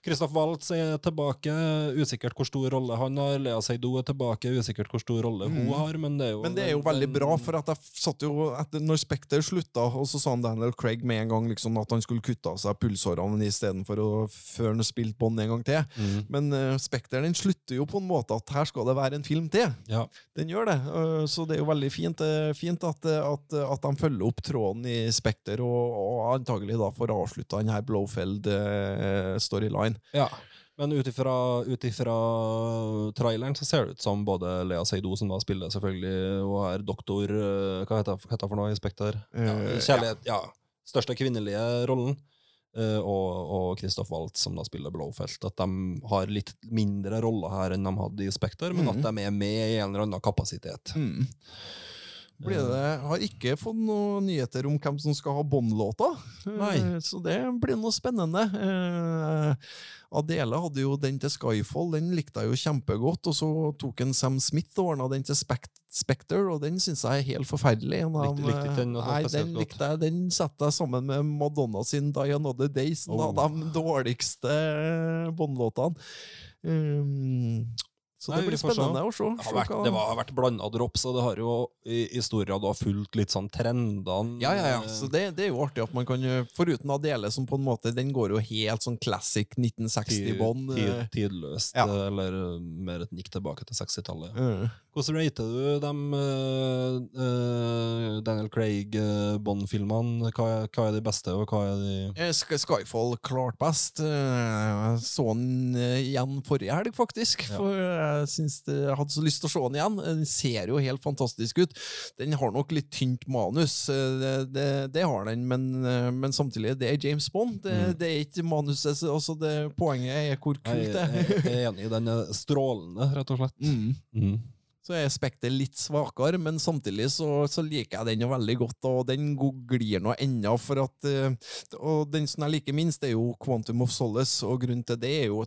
Christoph Waltz er tilbake, usikkert hvor stor rolle han har. Lea Seydoux er tilbake, usikkert hvor stor rolle hun har. Men det er jo, Mm. Men det er jo veldig bra, for at jeg satt jo etter, når Spekter slutta, og så sa han Daniel Craig med en gang liksom at han skulle kutte av seg pulsårene istedenfor før han spilte Bond en gang til. Mm. Men uh, Spekter den slutter jo på en måte at her skal det være en film til. Ja. Den gjør det. Uh, så det er jo veldig fint, uh, fint at, eh, at, at de følger opp tråden i Spekter, og, og antagelig da får avslutta denne Blowfeld-storyline. ja. Men ut ifra traileren så ser det ut som både Lea Seydoux, som da spiller selvfølgelig, og er doktor eh, Hva heter heter for noe i Spekter? Ja, Eh, kjærlighet, ja. Største kvinnelige rollen. eh, og, Christoph Waltz, som da spiller Blowfelt. At de har litt mindre roller her enn de hadde i Spekter, men at de er med i en eller annen kapasitet. Mm. Det, har ikke fått noen nyheter om hvem som skal ha Bond-låta, Eh, så det blir noe spennende. Eh, Adele hadde jo den til Skyfall, den likte jeg jo kjempegodt, og så tok en Sam Smith og ordna den til Spect Spectre, og den syns jeg er helt forferdelig. Likte- likte den Nei, den likte jeg, den setter jeg sammen med Madonna sin Die Another Day, en Oh. av de dårligste Bond-låtene. Um, så Nei, det blir spennende å se. Det har vært, det var, har vært blanda drops, og det har jo i historia da fulgt litt sånn trendene. Ja, ja, ja. eh, Så det, det er jo artig at man kan gjøre- Foruten Adele, som på en måte Den går jo helt sånn classic 1960-bånd. tid, tidløst, Ja. eh, eller eh, mer et nikk tilbake til 60-tallet. Uh, Hvordan rater du de uh, Daniel Craig-Bond-filmene? hva, er- hva er de beste, og hva er de Eh, Sk- Skyfall klart best. Jeg Så den eh, igjen forrige helg, faktisk. Ja. For jeg syns det- jeg hadde så lyst til å se den igjen. Den ser jo helt fantastisk ut. Den har nok litt tynt manus, eh, det, det, det har den, men, eh, men samtidig, det er James Bond. Det, Mm. det er ikke manuset. Altså det, poenget er hvor kult det jeg, er. jeg er enig, den er strålende, rett og slett. Mm. Mm. Så er Spekter litt svakere, men samtidig så, så liker jeg den jo veldig godt, og den glir nå ennå, for at eh, Og den som jeg liker minst, er jo Quantum of Solace, og grunnen til det er jo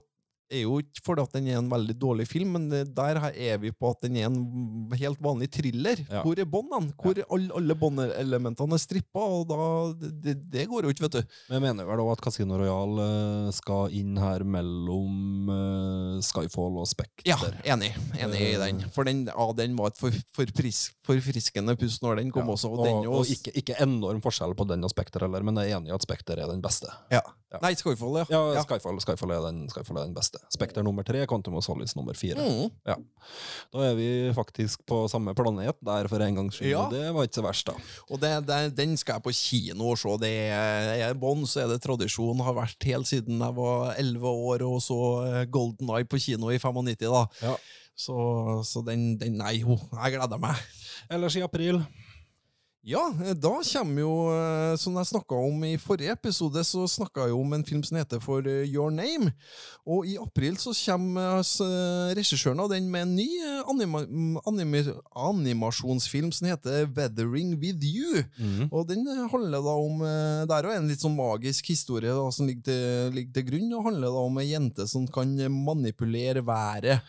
er jo ikke fordi at den er en veldig dårlig film, men det- der er vi på at den er en helt vanlig thriller. Ja. Hvor er båndene? Hvor alle, alle båndelementene er strippa, og da det, det går jo ikke, vet du. Men jeg mener vel òg at Casino Royale eh, skal inn her mellom eh, Skyfall og Spekter. Ja, enig. Enig i den. For den, ja, den var et for, forfriskende pust når den kom Ja, også. Og, og, den jo, og ikke, ikke enorm forskjell på den og Spekter heller, men jeg er enig i at Spekter er den beste. ja. Ja. Nei, Skyfall, ja. Ja, Ja. Skyfall, Skyfall, er den, Skyfall er den beste. Spekter nummer tre, Quantum of Solace nummer fire. Mm. Da er vi faktisk på samme planet der for en gangs skyld, Ja. og det var ikke så verst, da. Og det, det, den skal jeg på kino og se. Det er, bånn, så er det tradisjon. Har vært helt siden jeg var elleve år og så eh, Golden Eye på kino i 95. da. Ja. Så, så den, den Nei, jo, jeg gleder meg. Ellers i april Ja, eh, da kommer jo, eh, som jeg snakka om i forrige episode, så snakka jeg om en film som heter For eh, Your Name. Og i april så kommer regissøren av den med en ny anima mm, animasjonsfilm som heter Weathering With You. Og den handler da om Det er jo en litt sånn magisk historie da, som ligger til, ligger til grunn, og handler da om ei jente som kan manipulere været.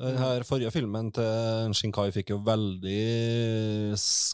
Den her forrige filmen til Shinkai fikk jo veldig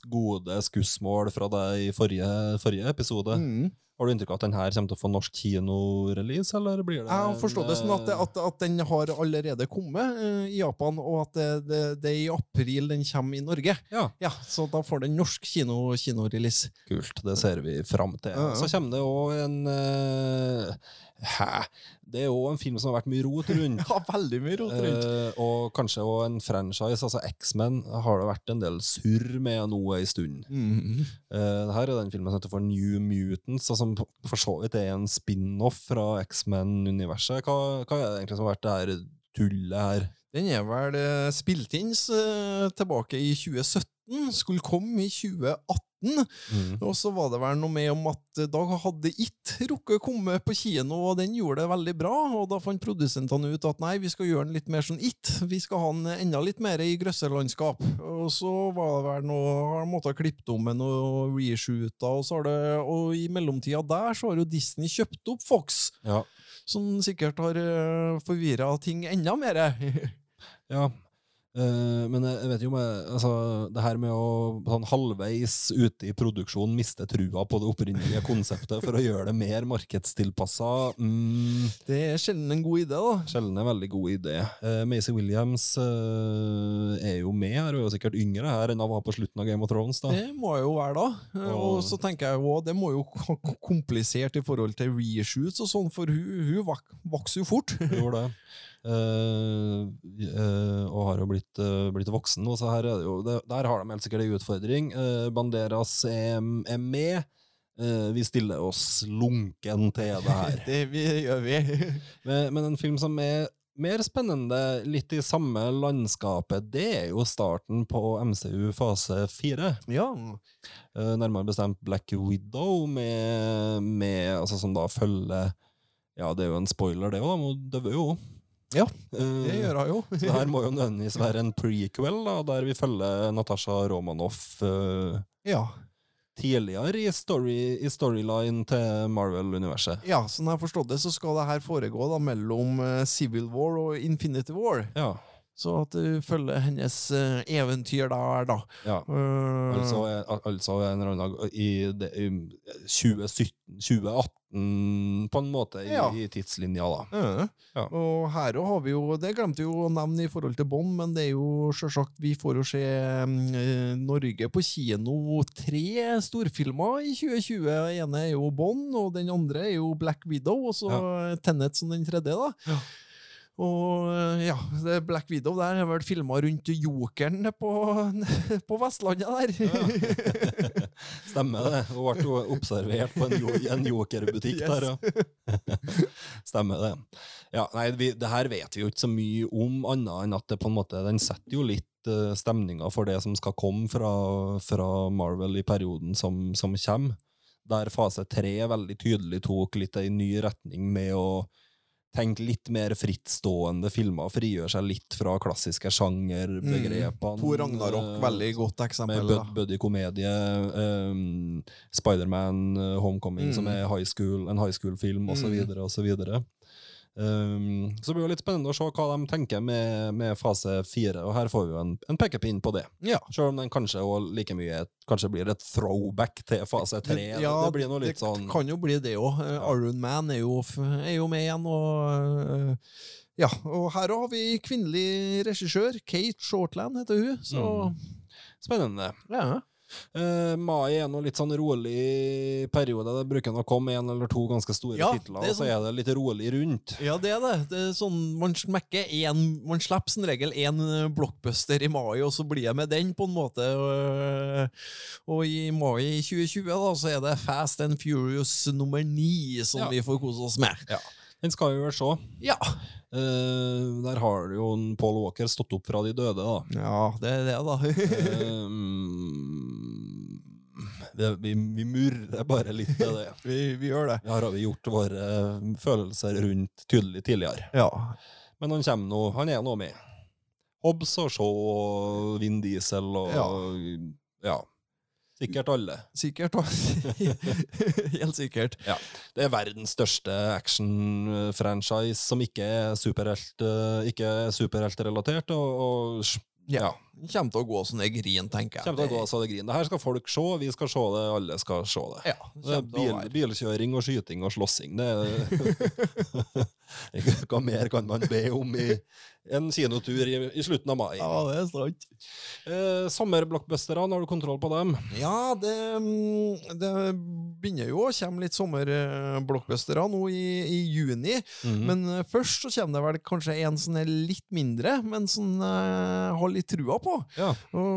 gode gode skussmål fra deg i forrige, forrige episode. Mm. Har du inntrykk av at den her kommer til å få norsk kinorelease, eller blir det Jeg har forstått det sånn at, at, at den har allerede kommet uh, i Japan, og at det, det, det er i april den kommer i Norge. Ja, Ja, Så da får den norsk kino, kinorelease. kult. Det ser vi fram til. Uh -huh. Så kommer det òg en eh, Hæ? Det er òg en film som har vært mye rot rundt. Ja, veldig mye rot rundt. Eh, og kanskje òg en franchise. altså X-Men har det vært en del surr med nå ei stund. Mm. Det her er den filmen som heter for New Mutants, som for så vidt er en spin-off fra X-Men-universet. Hva, hva er det egentlig som har vært det her tullet her? Den er vel eh, spilt inn eh, tilbake i 2017, skulle komme i 2018. Og så var det vel noe med om at eh, da hadde It rukket å komme på kino, og den gjorde det veldig bra. Og da fant produsentene ut at nei, vi skal gjøre den litt mer sånn It. Vi skal ha den enda litt mer i grøsserlandskap. Og så var det vel noe har måttet klippe om med noe reshoota, og så har det Og i mellomtida der så har jo Disney kjøpt opp Fox, Ja. som sikkert har forvirra ting enda mer. ja. Uh, men jeg jeg vet jo med altså, det her med å sånn halvveis ute i produksjon miste trua på det opprinnelige konseptet for å gjøre det mer markedstilpassa mm, Det er sjelden en god idé, da. Sjelden en veldig god idé. Uh, Maisie Williams uh, er jo med her, og er jo sikkert yngre her enn hun var på slutten av Game of Thrones. da. Det må jo være da. Og Og- så tenker jeg jo, det må jo k- komplisert i forhold til reshoots og sånn, for hun, hun vok vokser jo fort. Gjorde det. Eh, og har jo blitt, uh, blitt voksen nå, så her er det jo det, Der har de helt sikkert en utfordring. Banderas er, er med. Vi stiller oss lunken til det her. Det vi, gjør vi. Men, men en film som er mer spennende, litt i samme landskapet, det er jo starten på MCU fase fire. Ja. Nærmere bestemt Black Widow, med, med, altså, som da følger Ja, det er jo en spoiler, det òg. Hun døver jo. Ja, Eh, Det gjør hun jo. Det her må jo nødvendigvis være en prequel, da, der vi følger Natasha Romanoff uh, Ja. tidligere i, story, i storyline til Marvel-universet. ja, sånn jeg har forstått det, så skal det her foregå da mellom eh, Civil War og Infinity War. Ja. Så at du følger hennes eh, eventyr der, da. ja. Uh, Altså, altså en eller annen dag i, det, i 2017, 2018, på en måte, i, Ja. i tidslinja, da. Ja. Ja. Og her òg har vi jo, det glemte vi jo å nevne i forhold til Bond, men det er jo selvsagt, vi får jo se eh, Norge på kino tre storfilmer i 2020. Den ene er jo Bond, og den andre er jo Black Widow, og så Tenet som den tredje, da. Ja. Og eh, ja, det Black Widow der har vært filma rundt Jokeren på, på Vestlandet der. Stemmer det. Hun ble jo observert på en, jo, en jokerbutikk Yes. der, ja. Stemmer det. Ja, nei, vi, det her vet vi jo ikke så mye om, annet enn at det på en måte, den setter jo litt uh, stemninga for det som skal komme fra, fra Marvel i perioden som, som kommer. Der fase tre veldig tydelig tok litt ei ny retning med å tenke litt mer frittstående filmer, frigjøre seg litt fra klassiske sjangerbegrepene. To Ragnarok, eh, veldig godt med eksempel. bud buddy-komedie, um, Spiderman, Homecoming, Homecoming, som Mm. er high school, en high school-film, osv., Mm. osv. Um, så blir det litt spennende å se hva de tenker med, med fase fire, og her får vi jo en, en pekepinn på det. Ja. Selv om den kanskje like mye kanskje blir et throwback til fase tre. Ja, det blir noe litt det sånn kan jo bli det òg. Iron Man er jo, er jo med igjen, og øh, Ja, og her har vi kvinnelig regissør. Kate Shortland heter hun. Så spennende. ja. Uh, mai er nå litt sånn rolig periode. Det bruker å komme en eller to ganske store Ja, titler, er og så sånn- er det litt rolig rundt. Ja, det er det. det er sånn, man smekker en, man slipper som regel én blockbuster i mai, og så blir jeg med den, på en måte. Og, og i mai i 2020 da, så er det Fast and Furious nummer ni som Ja. vi får kose oss med. Ja. Den skal vi vel se. Ja. Uh, der har jo Paul Walker stått opp fra de døde, da. Ja, det er det, da. Um, det, vi, vi murrer bare litt av det. vi, vi gjør det. Her har vi gjort våre følelser rundt tydelig tidligere. Ja. Men han kommer nå, han er nå med. Hobbs og Shaw og Vin Diesel og ja. Sikkert alle. Sikkert. alle. Helt sikkert. Det er verdens største action-franchise som ikke er superhelt, eh, ikke er superheltrelatert. Og, og Ja. ja. Kommer til å gå sånn det grin, tenker jeg. Kommer til å gå så det griner. Det her skal folk se, vi skal se det, alle skal se det. Ja, Det bil, bilkjøring og skyting og slåssing. Det Hva mer kan man be om i en kinotur i, i slutten av mai? Ja, det er sant. Eh, Sommerblockbusterne, har du kontroll på dem? Ja, det, mm, det begynner jo å komme litt sommerblockbustere nå i, i juni. Mhm. Men eh, først så kommer det vel kanskje en som er litt mindre, men som eh, har litt trua på. Ja.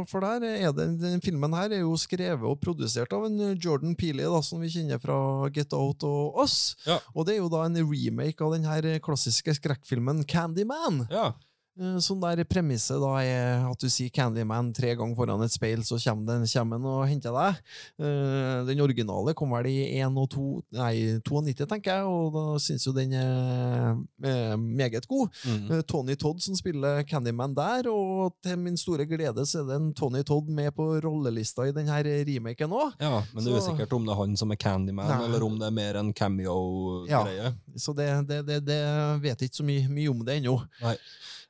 For der er det, den filmen her er jo skrevet og produsert av en Jordan Peeley, da, som vi kjenner fra Get Out og Us. Ja. Og det er jo da en remake av den her klassiske skrekkfilmen Candyman. ja. Sånn der premisset da er at du sier Candyman tre ganger foran et speil, så kommer den kommer den og henter deg. Eh, Den originale kom vel i 1 og 2, nei, 92, tenker jeg, og da syns jo den er eh, meget god. Eh, Tony Todd som spiller Candyman der, og til min store glede så er det en Tony Todd med på rollelista i denne remaken òg. ja, men det er usikkert om det er han som er Candyman, Nei. eller om det er mer en cameo-greie. Så det, det, det, det vet jeg ikke så mye, mye om det ennå. Nei.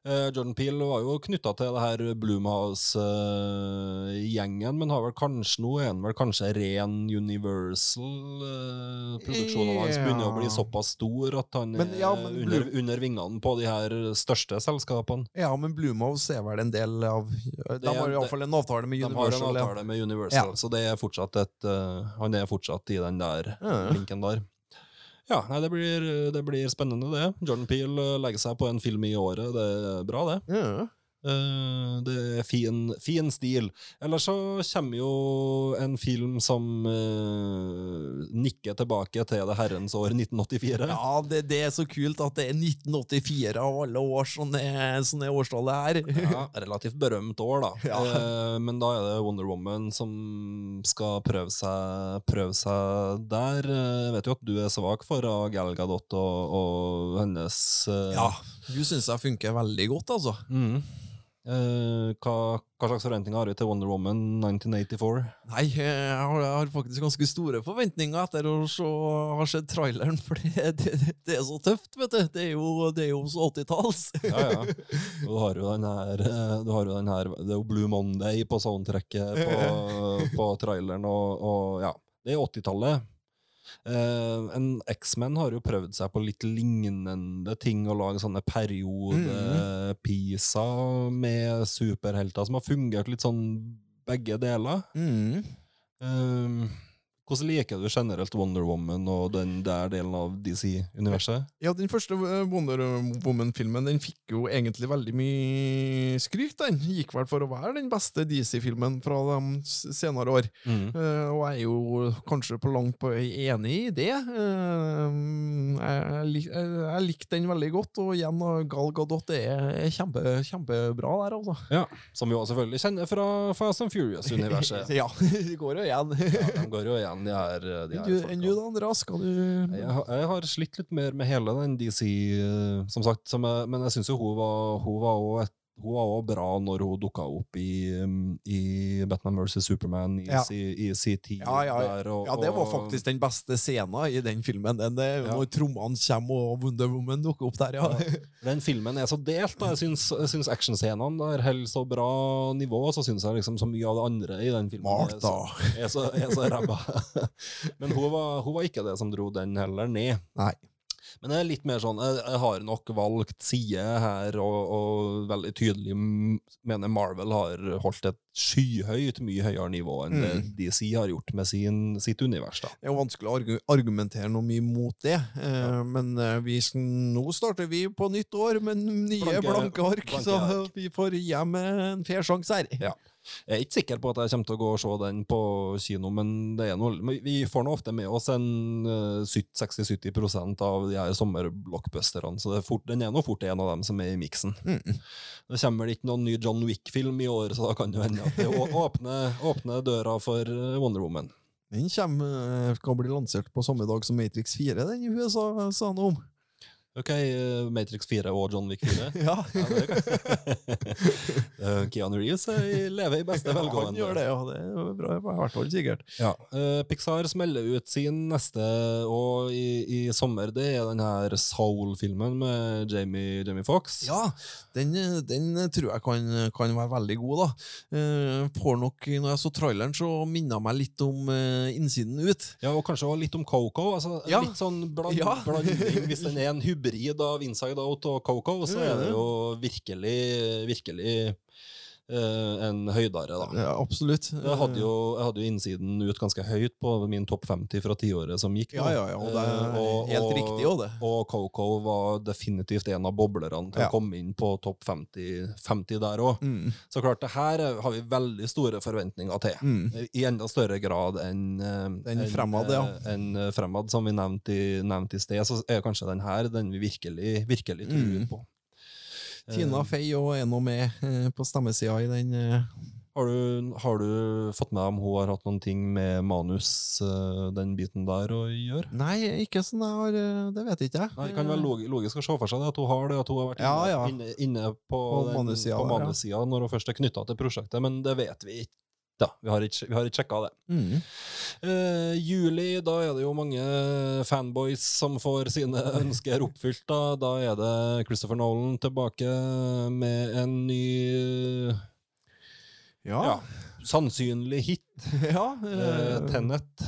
Eh, Jordan Peele var jo knytta til det her Bloomhouse-gjengen, men har vel kanskje nå er han vel kanskje ren Universal-produksjonen hans begynner å bli såpass stor at han Men, er ja, men under, under vingene på de her største selskapene. Ja, men Blumhouse er vel en del av De er- har iallfall en avtale med De har en Universal. avtale med Universal, Ja. så det er fortsatt et uh, Han er fortsatt i den der linken der. Ja, nei, det blir, det blir spennende, det. Jordan Peele eh, legger seg på en film i året. Det er bra, det. Ja. Eh, det er fin, fin stil. Ellers så kommer jo en film som eh, nikker tilbake til det herrens år 1984. Ja, det, det er så kult at det er 1984 av alle år som er, som er årstallet her. Ja, relativt berømt år, da. Ja. Eh, men da er det Wonder Woman som skal prøve seg, prøve seg der. Jeg vet jo at du er svak for av Gal Gadot og, og hennes Ja, du syns jeg funker veldig godt, altså. Mm. Eh, hva, hva slags forventninger har du til Wonder Woman 1984? Nei, jeg har, jeg har faktisk ganske store forventninger etter å se, ha sett traileren, for det, det, det er så tøft, vet du. Det er jo, det er jo så 80-talls. Ja, ja. Du har jo den her, eh, du har jo den her Det er jo Blue Monday på soundtracket på, på traileren, og, og ja. Det er 80-tallet. Eh, en X-Men har jo prøvd seg på litt lignende ting, å lage sånne periode-pisa med superhelter som har fungert litt sånn begge deler. Mm. Eh, hvordan liker du generelt Wonder Woman og den der delen av DC-universet? Ja, den første eh, Wonder Woman-filmen den fikk jo egentlig veldig mye skryt. Den gikk vel for å være den beste DC-filmen fra de senere år. Mm. Uh, og jeg er jo kanskje på langt på vei enig i det. Uh, jeg, lik- jeg, likte den veldig godt, og igjen, Gal Gadot er, er kjempe, kjempebra der, altså. Ja, Som vi også selvfølgelig kjenner fra Fast and Furious-universet. ja, de går jo igjen. ja, de går jo igjen, de er, de her Enn du, enn du da, Andreas? Skal du Jeg, jeg har slitt litt mer med hele den DC, eh, som sagt. Som jeg, men jeg syns jo hun var, hun var også et hun var også bra når hun dukka opp i, um, i Batman vs. Superman i, Ja. i, i sin tid. Ja, ja, ja. der, og, Ja, det var faktisk den beste scenen i den filmen. Den, det, Ja. Når trommene kommer og Wonder Woman dukker opp der, ja. Den filmen er så delt. da. Jeg syns, syns actionscenene der holder så bra nivå, og så syns jeg liksom så mye av det andre i den filmen er så, Martha. er så, er så ræva. Men hun var, hun var ikke det som dro den heller ned. Nei. Men det er litt mer sånn, jeg, jeg har nok valgt side her, og, og veldig tydelig mener Marvel har holdt et skyhøyt, mye høyere nivå enn det Mm. DC har gjort med sin, sitt univers. da. Det er jo vanskelig å argu argumentere noe mye mot det, eh, men eh, vi, nå starter vi på nytt år med nye Blanke- blanke, ark, blanke så ark. vi får dem en fair sjanse her. Ja. Jeg er ikke sikker på at jeg kommer til å gå og se den på kino, men det er noe, vi får nå ofte med oss en eh, 60-70 av de her sommerblockbusterne, så det er fort, den er nå fort en av dem som er i miksen. Mm. Det kommer vel ikke noen ny John Wick-film i år, så da kan det hende at det åpner, åpner døra for eh, Wonder Woman. Den kommer, eh, skal bli lansert på samme dag som Matrix 4, den i USA, sa han om. Ok, eh, Matrix 4 og John Wick 4. Ja, Ja, det. Eh, Keanu Reeves er- lever i beste han velgående. gjør det, ja. Det er bra, i hvert fall sikkert. Ja, eh, Pixar smeller ut sin neste, og i, i sommer, det er den her Soul-filmen med Jamie, Jamie Fox. Ja, den, eh, den tror jeg kan, kan være veldig god, da. Eh, får nok, når jeg så traileren, så minna meg litt om eh, innsiden ut. Ja, og kanskje også litt om Coco. Altså, Ja. Litt sånn bland, blanding. Hvis den er en hybrid av Inside Out og Coco, så er det jo virkelig, virkelig en høydare, da. Ja, absolutt. Jeg hadde, jo, jeg hadde jo innsiden ut ganske høyt på min topp 50 fra tiåret som gikk. Ja, ja, ja, og det er Eh, og- helt og- riktig også, det. Og Coco var definitivt en av boblerne til Ja. å komme inn på topp 50, 50 der òg. Mm. Så klart, det her eh, har vi veldig store forventninger til. Mm. I enda større grad enn en enn, Fremad, ja. En, enn, eh, Fremad, som vi nevnte i, nevnt i sted, så er kanskje den her den vi virkelig, virkelig tror Mm. på. Tina Eh, Fey og er nå med eh, på stemmesida i den. eh. har, du, har du fått med om hun har hatt noen ting med manus, den biten der, å gjøre? Nei, ikke sånn jeg har Det vet ikke jeg. Nei, Det kan være log- logisk å se for seg det, at hun har det, at hun har vært inne, Ja, ja. inne, inne på, På manussida ja. når hun først er knytta til prosjektet, men det vet vi ikke. Da. Vi har ikke, vi har ikke sjekka det. Mm. Uh, juli, da er det jo mange fanboys som får sine ønsker oppfylt. Da, da er det Christopher Nolan tilbake med en ny Ja. ja, sannsynlig hit. ja uh, Tennet. Tenet.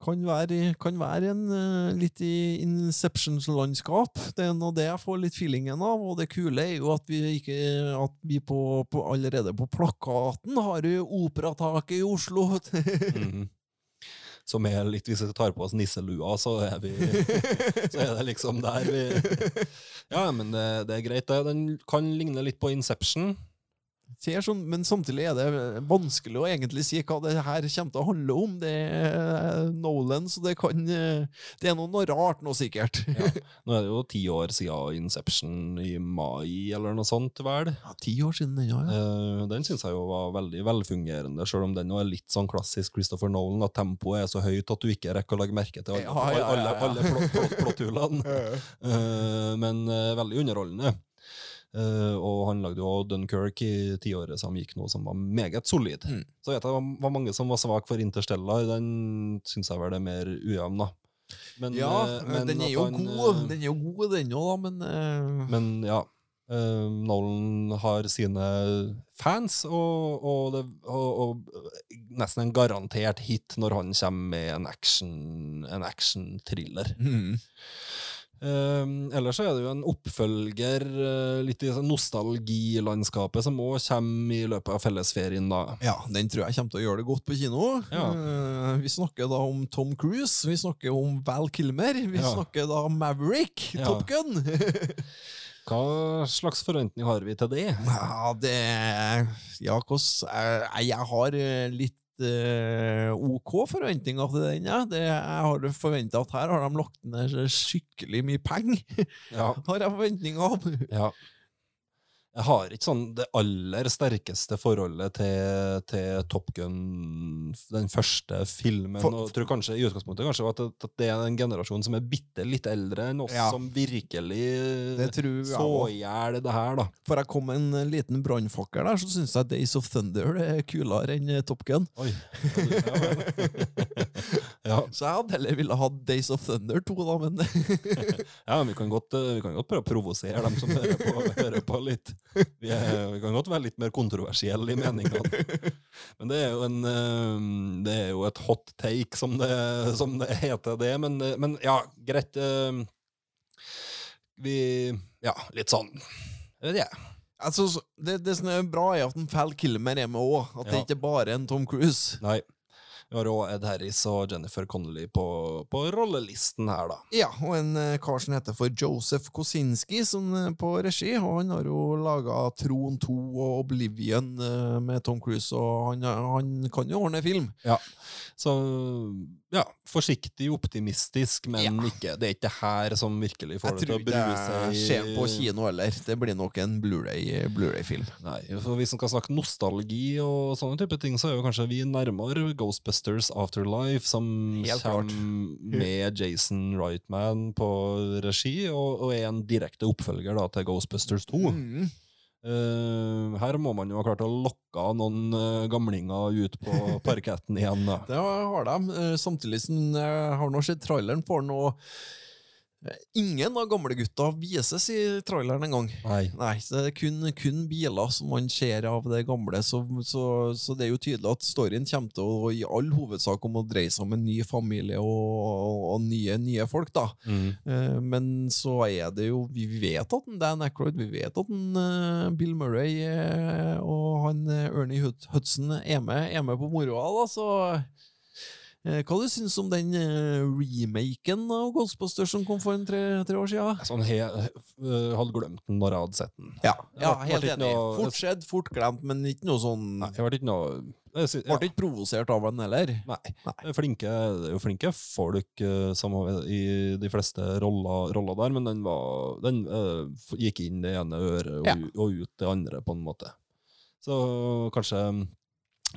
Kan, være, kan være en eh, litt i Inceptions-landskap. Det er noe det jeg får litt feelingen av. Og det kule er jo at vi, ikke, at vi på, på, allerede på plakaten har jo Operataket i Oslo. Mhm. som er litt Hvis vi tar på oss nisselua, så er vi Så er det liksom der vi Ja, men det, det er greit, det. Den kan ligne litt på Inception. Ser sånn, men samtidig er det vanskelig å egentlig si hva det her kommer til å handle om. Det er Nolan, så det kan Det er noe, rart nå, sikkert. Ja. Nå er det jo ti år siden Inception i mai, eller noe sånt, vel. ti år siden den, ja. ja. Eh, den syns jeg jo var veldig velfungerende, selv om den er litt sånn klassisk Christopher Nolan, at tempoet er så høyt at du ikke rekker å legge merke til alle, Ja, ja, ja, ja. alle, alle plott- plott- plott, Eh, men eh, veldig underholdende. Eh, og han lagde jo Dunkerque i tiåret som gikk nå, som var meget solid. Mm. Så vet jeg det var- mange som var svak for Interstellar. Den syns jeg vel er mer ujevn, da. Men, ja, uh, men den er jo han, god, den er jo god, den òg, da, men uh... men ja. Nolan har sine fans, og, og, det, og, og nesten en garantert hit når han kommer med en action En action-thriller. mm. Eh, ellers så er det jo en oppfølger eh, litt i sånn nostalgilandskapet som òg kommer i løpet av fellesferien. da. Ja, den tror jeg kommer til å gjøre det godt på kino. Ja. Eh, vi snakker da om Tom Cruise, vi snakker om Val Kilmer, vi Ja. snakker da om Maverick, Ja. Top Gun. Hva slags forventning har vi til det? ja, det Ja, hos, jeg, jeg har eh, litt eh, OK forventninger til den. Ja. Det, jeg har forventa at her har de lagt ned skikkelig mye penger. Ja, har jeg forventninger om. ja. Jeg har ikke sånn det aller sterkeste forholdet til, til Top Gun, den første filmen. For- og jeg tror kanskje i utgangspunktet kanskje at det, at det er en generasjon som er bitte litt eldre enn oss, Ja. som virkelig tror så i hjel det her, da. For jeg kom en liten brannfakkel der, så syns jeg Days of Thunder er kulere enn eh, Top Gun. Oi. Ja, Så jeg hadde heller ville hatt Days of Thunder 2, da, men ja, vi kan, godt, eh, vi kan godt prøve å provosere dem som hører på, hører på litt. Vi, er, vi kan godt være litt mer kontroversielle i meningene. Men det er jo, en, eh, det er jo et hot take, som det, som det heter det. Men, eh, men ja, greit. eh, Vi Ja, litt sånn Jeg vet ikke. altså, det, det som er bra, er at en Val Kilmer er med òg. At det ikke bare er en Tom Cruise. Nei. Vi har òg Ed Harris og Jennifer Connolly på, på rollelisten her, da. Ja, og en eh, kar som heter for Joseph Kosinski, som er på regi. Og han har jo laga Tron 2 og Oblivion eh, med Tom Cruise, og han, han kan jo ordne film. Ja, Så ja, forsiktig optimistisk, men Ja. ikke, det er ikke det her som virkelig får det til tror å ikke brue jeg det skjer på kino heller. Det blir nok en Blu-ray- Blu-ray-film. Nei, for Hvis man skal snakke nostalgi og sånne type ting, så er jo kanskje vi nærmere Ghostbusters Afterlife, som kommer med Jason Wrightman på regi, og, og er en direkte oppfølger da, til Ghostbusters 2. Mm. Eh, her må man jo ha klart å lokke noen eh, gamlinger ut på parketten igjen. da. Det har de. eh, Samtidig som jeg har nå sett traileren for noe Ingen av gamlegutta vises i traileren engang. Nei. Nei, det er kun, kun biler som man ser av det gamle, så, så, så det er jo tydelig at storyen kommer til å i all hovedsak om å dreie seg om en ny familie og, og, og nye, nye folk, da. Mm. Eh, Men så er det jo Vi vet at den Dan Ackroyd, vi vet at den eh, Bill Murray eh, og han Ernie Hudson er med, er med på moroa, da, så Hva du syns om den eh, remaken av Ghostbusters som kom for en tre, tre år siden? Sånn he, øh, hadde glemt den når jeg hadde sett den. Ja, ja helt enig. noe- Fort skjedd, fort glemt, men ikke noe sånn Nei, jeg ble ikke noe jeg Ble ikke provosert av den heller. Nei. Nei. Flinke, det er jo flinke folk eh, som har i de fleste roller, roller der, men den, var, den uh, gikk inn det ene øret og, Ja. og ut det andre, på en måte. Så kanskje,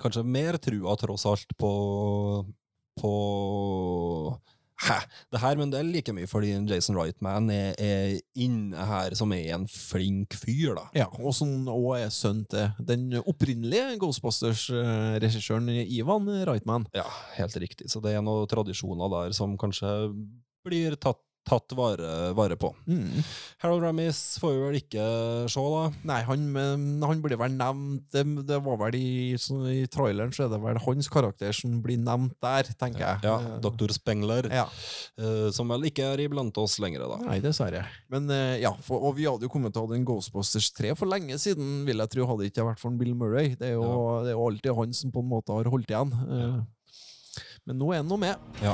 kanskje mer trua tross alt på på Hæ, det her, men det er like mye fordi Jason Reitman er, er inne her som er en flink fyr, da. Ja, og som òg er sønn til den opprinnelige Ghostbusters-regissøren Ivan Reitman. Ja, helt riktig. Så det er noen tradisjoner der som kanskje blir tatt, tatt vare, vare på. Mm. Harold Ramis får vi vel ikke se, da. Nei, han, han blir vel nevnt Det, det var vel i, I traileren så er det vel hans karakter som blir nevnt der, tenker jeg. Ja, ja Dr. Spengler, Ja. eh, som vel ikke er iblant oss lenger, da. Nei, dessverre. Men eh, ja, for, og vi hadde jo kommet til å ha den Ghostbusters 3 for lenge siden, vil jeg tro, hadde det ikke vært for Bill Murray. Det er jo, det er jo alltid han som på en måte har holdt igjen. Eh, Men nå er han nå med. Ja.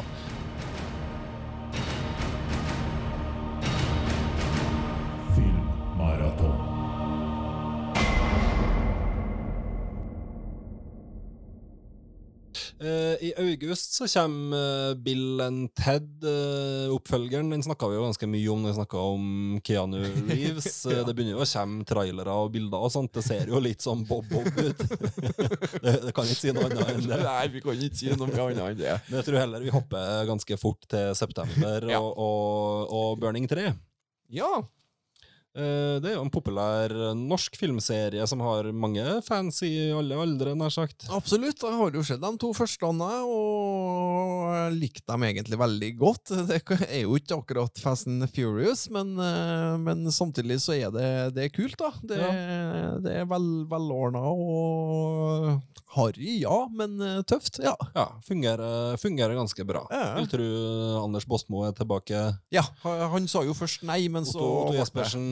I august så kommer eh, Bill and Ted, eh, oppfølgeren. Den snakka vi jo ganske mye om når vi snakka om Keanu Reeves. ja. Det begynner jo å komme trailere og bilder og sånt. Det ser jo litt sånn Bob-Bob ut. det, det kan ikke si noe annet enn det. Nei, vi kan ikke si noe annet enn det. Men jeg tror heller vi hopper ganske fort til september Ja. og, og, og Burning 3. Ja. Eh, Det er jo en populær eh, norsk filmserie som har mange fans i alle aldre, nær sagt. Absolutt. Jeg har jo sett de to første, og likte dem egentlig veldig godt. Det er jo ikke akkurat Fast and Furious, men, eh, men samtidig så er det, det er kult, da. Det, det er vel, velordna og harry, ja, men tøft. Ja. Ja, fungerer, fungerer ganske bra. Ja. Vil tro Anders Bosmo er tilbake. ja. Han han sa jo først nei, men så Otto, Otto Jespersen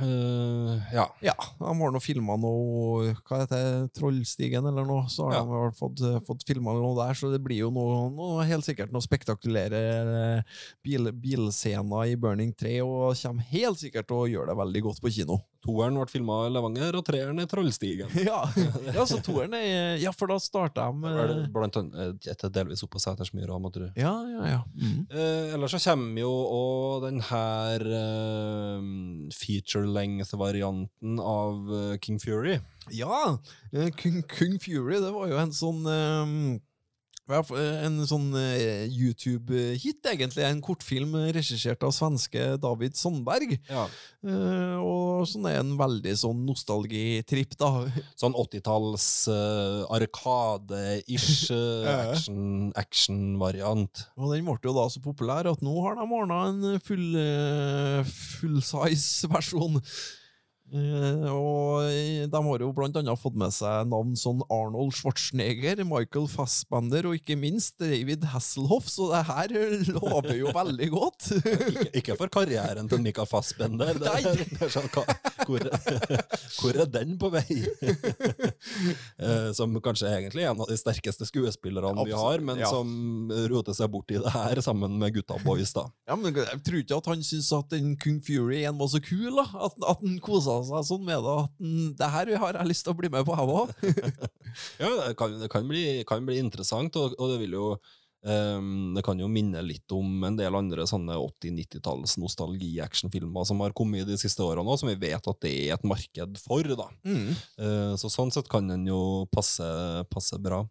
eh, Ja. Ja, de har nå filma noe Hva heter det? Trollstigen eller noe? Så har Ja. de fått, fått filma noe der, så det blir jo noe, noe helt sikkert noe spektakulære eh, bil, bilscener i Burning 3, og kommer helt sikkert til å gjøre det veldig godt på kino. Toeren ble filma i Levanger, og treeren i Trollstigen. Ja, ja så toeren er Ja, for da starta de med... det eh, Blant annet etter delvis opp på Setersmyra, må tro. Ja, ja, ja. Mm. Eh, ellers så kommer jo òg den her eh, feature length-varianten av eh, King Fury. Ja! eh, Kung, Kung Fury, det var jo en sånn eh, En sånn eh, YouTube-hit, egentlig. En kortfilm regissert av svenske David Sandberg. Ja. Eh, og sånn er en veldig sånn nostalgitripp, da. Sånn 80-talls uh, arkade-ish action-variant. action-. Og den ble jo da så populær at nå har de ordna en full, uh, full-size versjon. Uh, og de har jo blant annet fått med seg navn som Arnold Schwarzenegger, Michael Fassbender og ikke minst David Hasselhoff, så det her lover jo veldig godt. ikke, ikke for karrieren til Michael Fassbender. Det, Nei. det er sånn, hvor, hvor er den på vei? Eh, som kanskje egentlig er en av de sterkeste skuespillerne vi har, men Ja. som roter seg bort i det her sammen med gutta boys. da. Ja, men Jeg tror ikke at han syntes at den Kung Fury 1 var så kul, da. At, at han kosa seg sånn med det. At den, det her har jeg lyst til å bli med på, jeg òg. Ja, det kan, det kan, bli, kan bli interessant, og, og det vil jo Um, det kan jo minne litt om en del andre sånne 80-90-talls nostalgi-actionfilmer som har kommet de siste årene, og som vi vet at det er et marked for. da. Mm. Uh, Så sånn sett kan den jo passe, passe bra.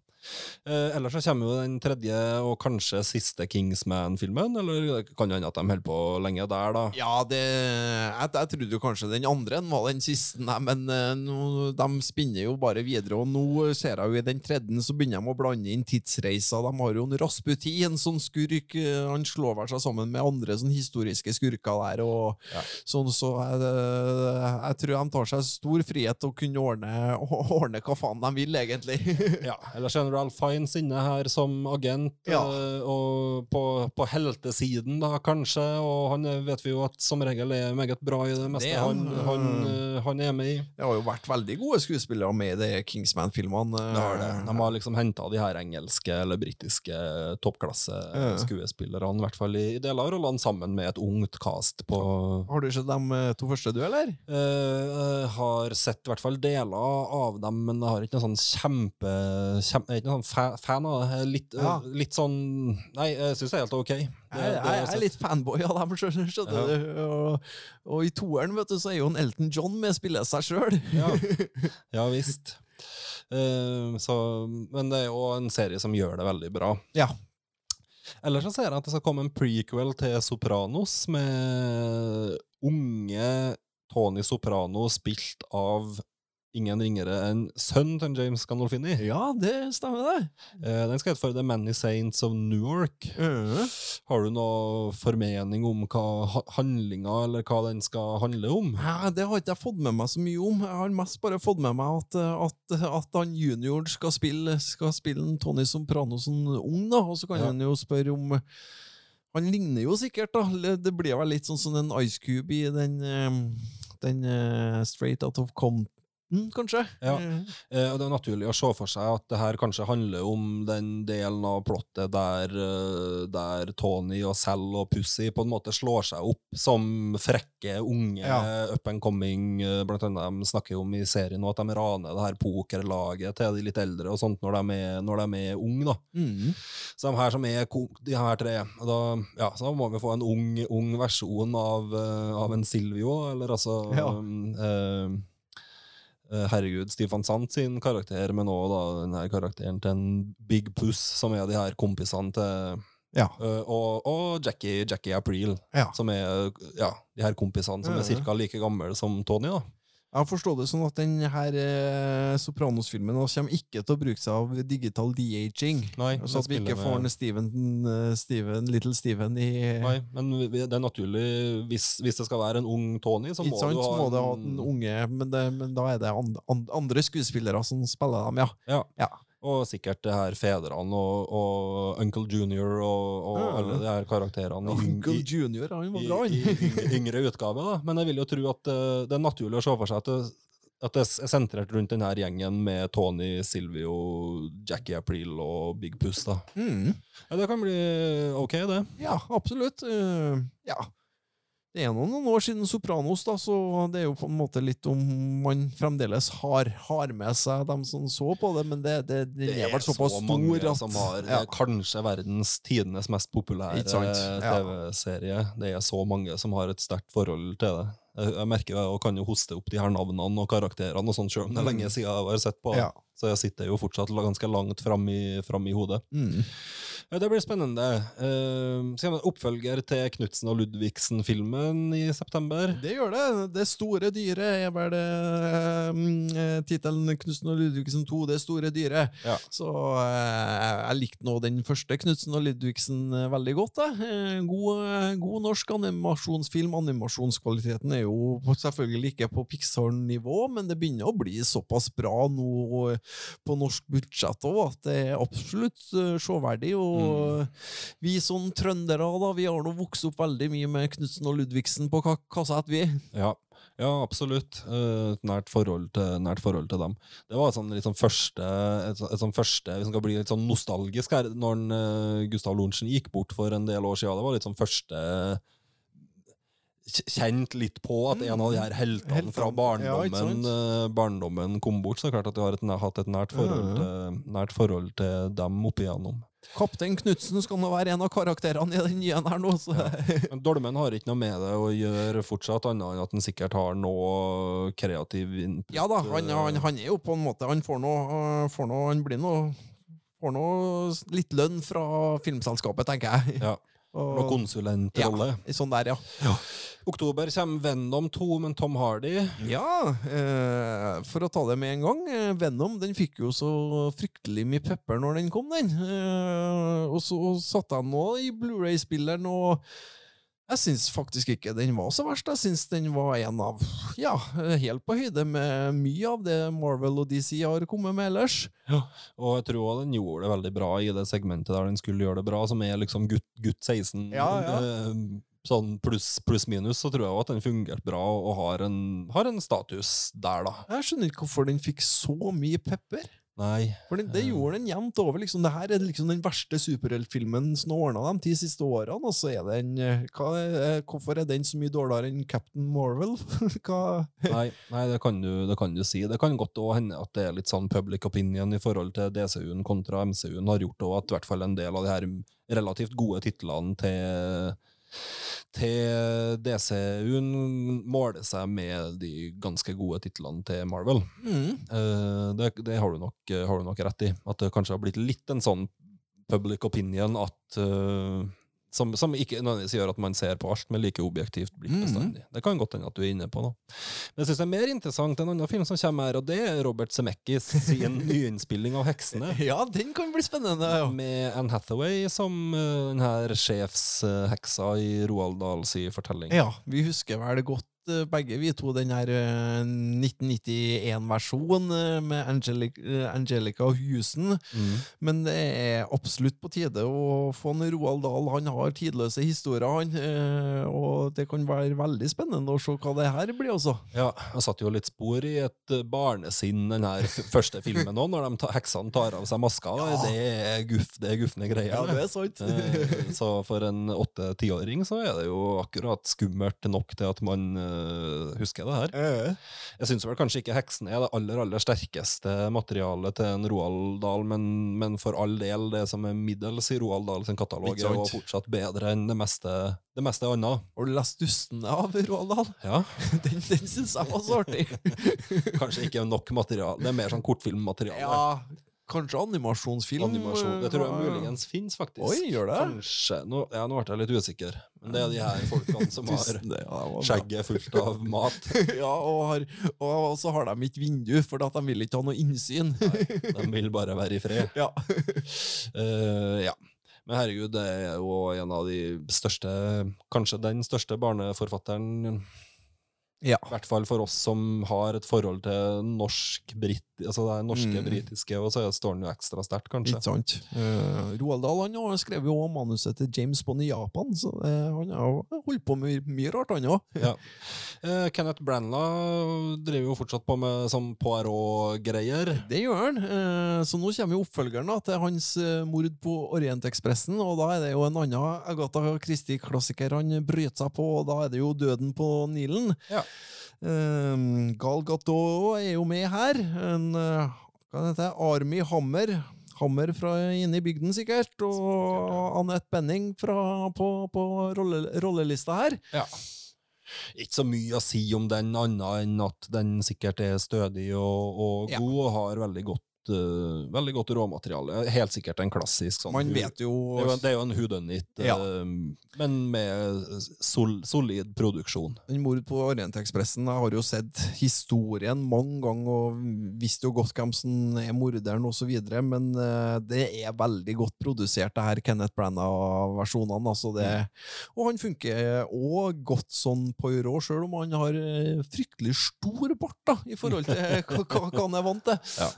Eh, ellers så kommer jo den tredje og kanskje siste Kingsman-filmen, eller kan det hende at de holder på lenge der, da? Ja, det, jeg, jeg trodde jo kanskje den andre var den siste, nei, men no, de spinner jo bare videre. Og nå ser jeg jo i den tredje så begynner de å blande inn tidsreiser. De har jo en Rasputin, sånn skurk. eh, Han slår vel seg sammen med andre sånn historiske skurker der. og Ja. sånn, Så jeg, eh, jeg tror de tar seg stor frihet til å kunne ordne, ordne hva faen de vil, egentlig. Ja, ellers er Ralph Fiennes inne her som agent, Ja. eh, og på, på heltesiden da, kanskje, og han eh, vet vi jo at som regel er meget bra i det meste Det er han, han, han, eh, er med i. Det har jo vært veldig gode skuespillere med i de Kingsman-filmene. Det. De har liksom henta de her engelske eller britiske toppklasse-skuespillerne, i hvert fall i, deler av rollene, sammen med et ungt cast på Har du sett de to første, du, eller? Eh, har sett i hvert fall deler av dem, men jeg har ikke noen sånn kjempe, kjempe Jeg er ikke noen fa fan av er Litt, eh, Ja. litt sånn Nei, jeg syns det er helt OK. Det, Jeg, jeg, jeg er litt fanboy av dem, skjønner du. Ja. Og, og i toeren vet du, så er jo en Elton John med spiller seg sjøl. Ja, ja visst. Uh, så, men det er jo en serie som gjør det veldig bra. Ja. Ellers så ser jeg at det skal komme en prequel til Sopranos med unge Tony Soprano spilt av ingen ringere enn sønnen til James Gandolfini. ja, det stemmer, det. Eh, den skal hete for The Many Saints of Newark. Har du noe formening om hva handlinga, eller hva den skal handle om? Ja, det har ikke jeg fått med meg så mye om. Jeg har mest bare fått med meg at, at, at han junior skal spille, skal spille en Tony Soprano som ung, da. Og så kan Ja. han jo spørre om Han ligner jo sikkert, da. Det blir vel litt sånn som en Ice Cube i den, eh, den eh, Straight Out of Com midten, kanskje. Ja. Eh, Eh, og det er naturlig å se for seg at det her kanskje handler om den delen av plottet der, eh, der Tony og Sal og Pussy på en måte slår seg opp som frekke, unge, Ja. up and coming. eh, Blant annet de snakker om i serien at de raner det her pokerlaget til de litt eldre og sånt når de er, når de er unge. mm. Så de her som er de her tre da, ja, Så da må vi få en ung, ung versjon av, av en Silvio, eller altså Ja. um, eh, Herregud, Stefan Sant sin karakter, men òg denne karakteren til en Big Puss, som er de her kompisene til Ja. eh, og, og Jackie, Jackie April, Ja. som er ja, de her kompisene som er ca. like gamle som Tony. da. Jeg forstår det sånn at denne eh, Sopranos-filmen kommer ikke til å bruke seg av digital de-aging. Så at vi ikke får med- en Steven, eh, Steven, Little Steven i Nei, men det er naturlig Hvis, hvis det skal være en ung Tony, så må sant? du Så ha må det ha den unge, men, det, men da er det and, and, andre skuespillere som spiller dem, ja. Ja. Ja. Og sikkert det her fedrene og, og Uncle Junior og, og Ja. alle de her karakterene Uncle i, Junior, han var bra, i, han. yngre utgave. da. Men jeg vil jo tro at eh, det er naturlig å se for seg at det, at det er sentrert rundt denne gjengen med Tony, Silvio, Jackie April og Big Puss. da. Mm. Ja, det kan bli ok, det. Ja, absolutt. Uh, ja. Det er noen år siden Sopranos, da, så det er jo på en måte litt om man fremdeles har, har med seg dem som så på det, men det, det, den er vel såpass så mange stor at som har Det ja. er kanskje verdens tidenes mest populære? Ja. TV-serie. Det er så mange som har et sterkt forhold til det. Jeg, jeg merker det, og kan jo hoste opp de her navnene og karakterene, og sånn, selv om det er lenge siden jeg har sett på. Mm. Ja. Så jeg sitter jo fortsatt ganske langt fram i, fram i hodet. Mm. Ja, det blir spennende. Uh, skal det oppfølger til Knutsen og Ludvigsen-filmen i september. Det gjør det. Det store dyret er vel uh, tittelen 'Knutsen og Ludvigsen 2'. Det store dyret. Ja. Så uh, jeg likte nå den første Knutsen og Ludvigsen veldig godt. god, god norsk animasjonsfilm. Animasjonskvaliteten er jo selvfølgelig ikke på Pixar-nivå, men det begynner å bli såpass bra nå på norsk budsjett òg at det er absolutt uh, severdig. Og vi som trøndere, da, vi har nå vokst opp veldig mye med Knutsen og Ludvigsen på ka kassett, vi. Ja, ja absolutt. Eh, Et nært forhold, til, nært forhold til dem. Det var et sånn, sånn første, et, et sånn første Hvis man skal bli litt sånn nostalgisk her, når en, uh, Gustav Lorentzen gikk bort for en del år siden, det var litt sånn første Kjent litt på at en av de her heltene fra barndommen, ja, barndommen, eh, barndommen kom bort. Så det er klart at du har et, hatt et nært forhold, til, nært forhold til dem opp igjennom. Kaptein Knutsen skal nå være en av karakterene i den nye her nå. Så. Men Dolmen har ikke noe med det å gjøre fortsatt, annet enn at han sikkert har noe kreativ input. Ja da, han, han, han er jo på en måte Han får noe, får noe Han blir noe Får nå litt lønn fra filmselskapet, tenker jeg. Ja, Og- Noe konsulentrolle. Sånn der, ja. Oktober kommer Venom 2 med Tom Hardy. Ja, eh, for å ta det med en gang. Eh, Venom den fikk jo så fryktelig mye pepper når den kom, den. Eh, og så satte jeg nå i Blu-ray-spilleren, og jeg syns faktisk ikke den var så verst. Jeg syns den var en av Ja, helt på høyde med mye av det Marvel og DC har kommet med ellers. Ja, Og jeg tror også den gjorde det veldig bra i det segmentet der den skulle gjøre det bra, som er liksom gutt, gutt 16. Ja, ja. eh, Sånn pluss pluss minus, så tror jeg også at den fungerte bra og har en, har en status der, da. Jeg skjønner ikke hvorfor den fikk så mye pepper. Nei. For det, det gjorde den jevnt over. liksom. Det her er liksom den verste superheltfilmen som har ordna de ti siste årene. Og så er den eh, hva, er- Hvorfor er den så mye dårligere enn Captain Marvel? Nei, nei det, kan du, det kan du si. Det kan godt hende at det er litt sånn public opinion i forhold til DCU-en kontra MCU-en har gjort også at i hvert fall en del av de her relativt gode titlene til til DCU-en måler seg med de ganske gode titlene til Marvel. Mm. Eh, det det har, du nok, har du nok rett i. At det kanskje har blitt litt en sånn public opinion at eh, som, som ikke nødvendigvis gjør at man ser på alt med like objektivt blikk bestandig. bestandig. Det kan godt hende at du er inne på noe. Men jeg synes det er mer interessant en annen film som kommer her, og det er Robert Zemeckis sin nyinnspilling av 'Heksene'. Ja, den kan bli spennende. Ja. Med Anne Hathaway som uh, den her sjefsheksa i Roald Dahls fortelling. ja, vi husker vel godt eh, begge vi to den her eh, 1991-versjonen eh, med Angelica, eh, Angelica Husen. Mm. Men det er absolutt på tide å få en Roald Dahl. Han har tidløse historier, han. eh, Og det kan være veldig spennende å se hva det her blir også. Ja, jeg satt jo litt spor i et eh, barnesinn, den her første filmen òg, når de ta, heksene tar av seg maska. Det er guff, det er gufne greier. Ja, det er sant. Eh, Så for en åtte-tiåring så er det jo akkurat skummelt nok til at man eh, jeg det her. Eh, Jeg syns vel kanskje ikke heksene er det aller aller sterkeste materialet til en Roald Dahl, men, men for all del, det som er middels i Roald Dahl sin katalog, er jo fortsatt bedre enn det meste, det meste annet. Har du lest 'Dustene' av Roald Dahl? Ja, Den, den syns jeg var så artig. kanskje ikke nok material. Det er mer sånn kortfilmmateriale. Ja, kanskje animasjonsfilm? Animasjon. Det tror jeg muligens fins, faktisk. Oi, gjør det? Kanskje. Nå, ja, nå ble jeg litt usikker. Men det er de her folkene som har skjegget fullt av mat. ja, og, har, og så har de ikke vindu, for at de vil ikke ha noe innsyn. Nei, De vil bare være i fred. ja. Uh, ja. Men herregud, det er jo en av de største Kanskje den største barneforfatteren. Ja. I hvert fall for oss som har et forhold til norsk britt, altså det er norske, Mm. britiske, og så står den jo ekstra sterkt, kanskje. Ikke sant? Uh, Roald Dahl han skrev jo manuset til James Bond i Japan, så uh, han har holdt på med mye rart, han òg. Ja. uh, Kenneth Branagh driver jo fortsatt på med sånn Poirot-greier. Det gjør han. Eh, så nå kommer jo oppfølgeren da, til hans mord på Orientekspressen, og da er det jo en annen Agatha Christie-klassiker han bryter seg på, og da er det jo Døden på Nilen. Ja. Eh, Gal Gadot er jo med her. En eh, hva heter det? Army Hammer. Hammer fra inne i bygden, sikkert. Og Annette Benning fra, på, på rolle, rollelista her. Ja. Ikke så mye å si om den, annet enn at den sikkert er stødig og, og Ja. god, og har veldig godt, eh, veldig godt råmateriale. Helt sikkert en klassisk sånn Man vet jo Det er jo, det er jo en hudønnit, Ja. uh, men med sol, solid produksjon. Den mord på Orientekspressen Jeg har jo sett historien mange ganger og visste jo godt hvem som er morderen osv., men uh, det er veldig godt produsert, det her Kenneth Branagh-versjonene. Altså det, og han funker òg godt sånn Poirot, sjøl om han har eh, fryktelig stor bart da, i forhold til hva han er vant til. Ja.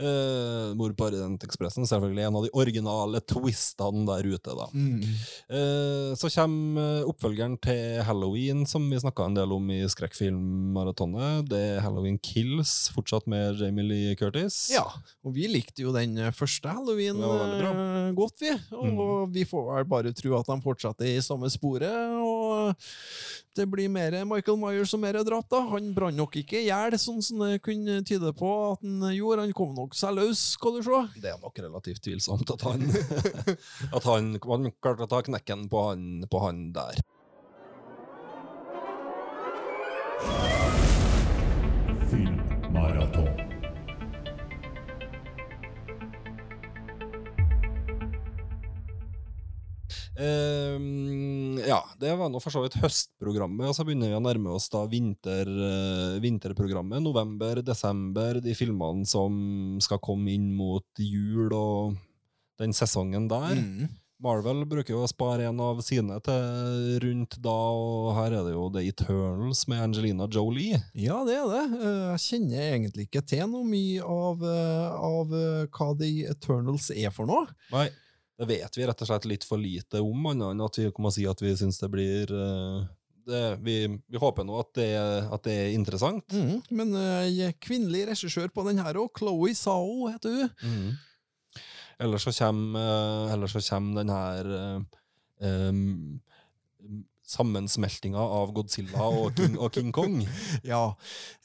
Eh, Mord på Orientekspressen, selvfølgelig en av de originale twistene der ute, da. Eh, så kommer eh, oppfølgeren til Halloween, som vi snakka en del om i skrekkfilmmaratonet. Det er Halloween Kills, fortsatt med Jamie Lee Curtis. Ja, og vi likte jo den første Halloween. Mm. godt, vi. Og vi får vel bare tro at de fortsetter i samme sporet. Og det blir mer Michael Myers og mer drap, da. Han brant nok ikke i hjel, sånn som det kunne tyde på at han gjorde. Han kom nok seg løs, skal du se. Det er nok relativt tvilsomt at han At han klarte å ta knekken på han, på han der. Ehm, ja, det var nå for så vidt høstprogrammet, og så begynner vi å nærme oss da vinter, uh, vinterprogrammet. November, desember, de filmene som skal komme inn mot jul og den sesongen der. Mm. Marvel bruker jo å spare en av sine til rundt da, og her er det jo The Eternals med Angelina Jolie. Ja, det er det. Eh, Jeg kjenner egentlig ikke til noe mye av, eh, av hva The Eternals er for noe. Nei, det vet vi rett og slett litt for lite om, annet enn at vi kommer si at vi syns det blir eh, det, vi, vi håper nå at det, at det er interessant. Mm. Men uh, kvinnelig regissør på den her òg, Chloé Sao heter hun. Mm. Ellers så kommer, uh, ellers så kommer den her uh, em, sammensmeltinga av Godzilla og King, og King Kong. Ja,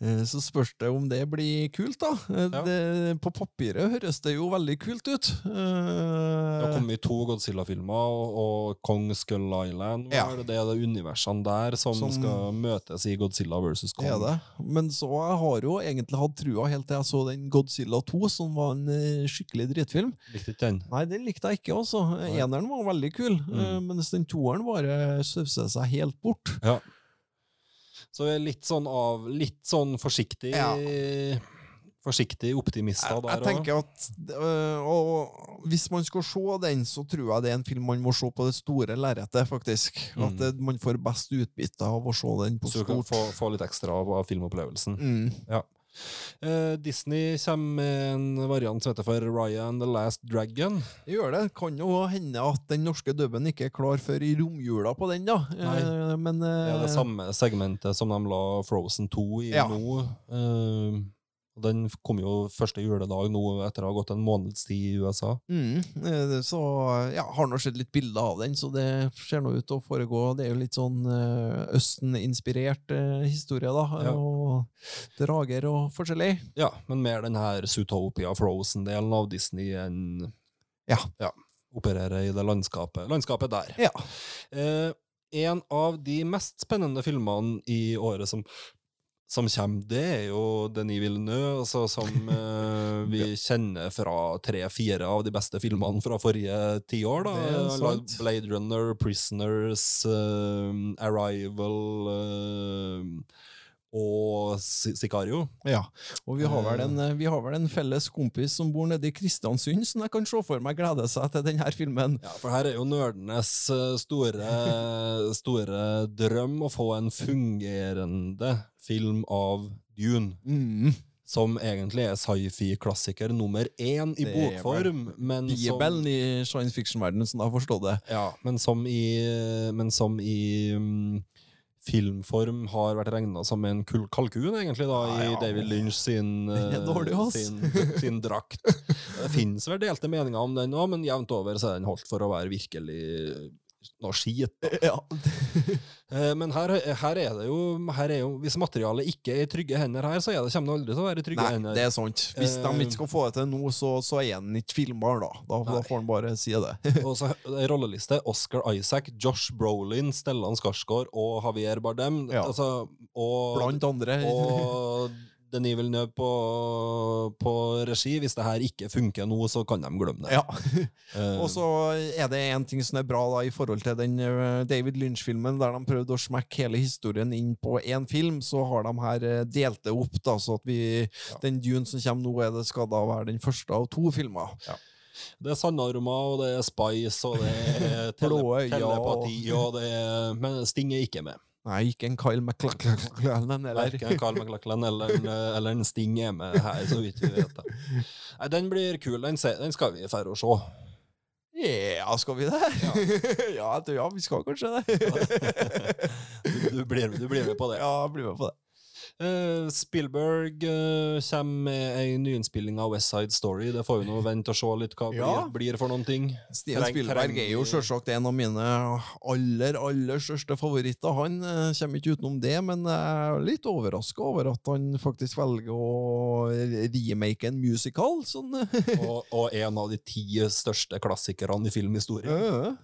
eh, så spørs det om det blir kult, da. Eh, Ja. Det, på papiret høres det jo veldig kult ut. Det har Eh, kommet to Godzilla-filmer, og, Kong Skull Island. Ja. Det det er det universene der som, Som- skal møtes i Godzilla versus Kong. er det. Men så jeg har jo egentlig hatt trua helt til jeg så den Godzilla 2, som var en eh, skikkelig dritfilm. Likte ikke den. Nei, den likte jeg ikke, altså. Eneren var veldig kul, eh, Mm. mens den toeren bare søvser seg helt bort. Så jeg er litt sånn av Litt sånn forsiktig Ja. Forsiktig optimister Jeg, der jeg òg. tenker at øh, og Hvis man skal se den, så tror jeg det er en film man må se på det store lerretet, faktisk. Mm. At det, man får best utbytte av å se den på Så du kan få, få litt ekstra av av filmopplevelsen. Mm. Eh, Disney kommer med en variant som heter for Ryan the Last Dragon. Det gjør det. Kan jo hende at den norske dubben ikke er klar før i romjula på den, da. Nei. Eh, Men Det er det eh, samme segmentet som de la Frozen 2 i Ja. nå. Og den kom jo første juledag nå etter å ha gått en måneds tid i USA. Mm, eh, så ja, har nå sett litt bilder av den, så det ser nå ut til å foregå. Det er jo litt sånn eh, Østen-inspirert eh, historie, da. Ja. Og drager og forskjellig. Ja, men mer den her Zootopia Frozen-delen av Disney enn Ja. opererer i det landskapet, landskapet der. Ja. Eh, en av de mest spennende filmene i året som, som kommer, det er jo Denis Villeneuve, altså, som eh, vi kjenner fra tre-fire av de beste filmene fra forrige tiår. Blade Runner, Prisoners, eh, Arrival eh, og Si- Sicario. Ja, og vi har, en, eh, vi har vel en felles kompis som bor nede i Kristiansund, som jeg kan se for meg gleder seg til denne filmen. Ja, for her er jo nerdenes eh, store, store drøm å få en fungerende film av Dune. Mm. Som egentlig er sci-fi-klassiker nummer én i bokform. Men som, i science fiction-verdenen, som jeg har forstått det. ja, men som i, men som i mm, filmform har vært regna som en kul kalkun, egentlig, da, i ja. David Lynch sin, er eh, dårlig, sin, sin drakt. Det fins vel delte meninger om den òg, men jevnt over så er den holdt for å være virkelig noe skit. Ja. Eh, Men her, her er det jo, her er jo Hvis materialet ikke er i trygge hender her, så det, kommer det aldri til å være i trygge Nei, hender. det er sant. Hvis de Eh, ikke skal få det til nå, så, så er han ikke filmbar, da. Da, da får han bare si det. Og så er rolleliste Oscar Isaac, Josh Brolin, Stellan Skarsgård og Javier Bardem. Ja. Altså, og, Blant andre. og Denis Villeneuve på, på regi. Hvis det her ikke funker nå, så kan de glemme det. Ja. Eh, Og så er det en ting som er bra da i forhold til den eh, David Lynch-filmen, der de prøvde å smekke hele historien inn på én film, så har de her eh, delt det opp, da, så at vi Den Dune som kommer nå, er det skal da være den første av to filmer. det er sandarmer, og det er spice, og det er tele telepati, og det er Men Sting er ikke med. Nei, ikke en Kyle McLachlan eller Ikke en Kyle McLachlan eller, en, eh, eller en Sting er med her, så vidt vi vet. det. Nei, den blir kul. Den skal vi dra og se. Ja, skal vi det? Ja, ja, du, ja vi skal kanskje det. Du, du, blir, du blir med på det. Ja, jeg blir med på det. Eh, Spielberg uh, kommer med ei nyinnspilling av West Side Story. Det får vi nå vente og se litt hva Ja. blir, blir for noen ting. Steven Spielberg er jo selvsagt en av mine aller, aller største favoritter. Han uh, kommer ikke utenom det, men jeg er litt overraska over at han faktisk velger å remake en musical. Sånn. Og, og en av de ti største klassikerne i filmhistorien.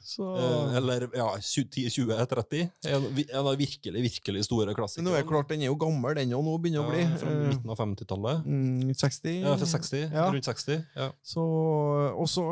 Eller ja, 10-20-30. En, en av virkelig, virkelig store klassikerne. Nå er det klart, den er jo gammel, den òg nå begynner å bli. Fra Eh, midten av 50-tallet. mm, 60? Ja, fra 60. Ja. Rundt 60. Ja. Så, og så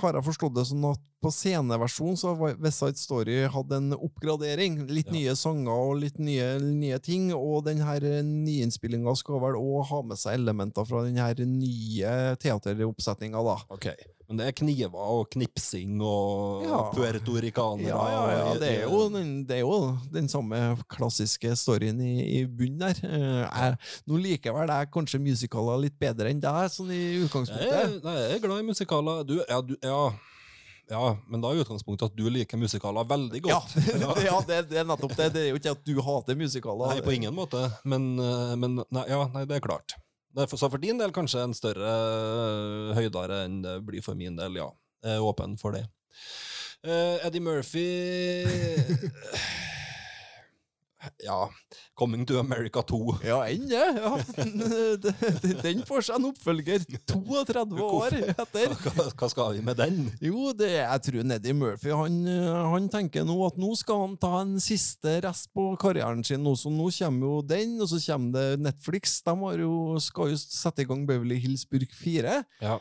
har jeg forstått det sånn at på sceneversjonen så har Westside Story hatt en oppgradering. Litt Ja. nye sanger og litt nye, nye ting. Og denne her nyinnspillinga skal vel òg ha med seg elementer fra denne nye teateroppsetninga, da. Ok. Men det er kniver og knipsing og Ja. puertoricanere. Ja, ja, ja. Det er jo den, det er jo den samme klassiske storyen i, i bunnen der. Eh, Jeg, nå likevel er kanskje musikaler litt bedre enn deg, sånn i utgangspunktet. Jeg, jeg er glad i musikaler. Du, ja, du, ja. Ja, men da er utgangspunktet at du liker musikaler veldig godt. ja det, det er nettopp det. Det er jo ikke at du hater musikaler. Nei, på ingen måte. Men, eh, men nei, ja, nei, det er klart. Det er for, så for din del kanskje en større høydere høydare enn det blir for min del, ja. Jeg er åpen for det. Uh, Eddie Murphy Ja. 'Coming to America 2'. Ja, enn det. Ja. Den- får seg en oppfølger 32 år etter. Hva, skal vi med den? Jo, det, jeg tror Neddy Murphy han, han tenker nå at nå skal han ta en siste rest på karrieren sin. Nå, så nå kommer jo den, og så kommer det Netflix. De jo, skal jo sette i gang Beverly Hills Burk 4. Ja.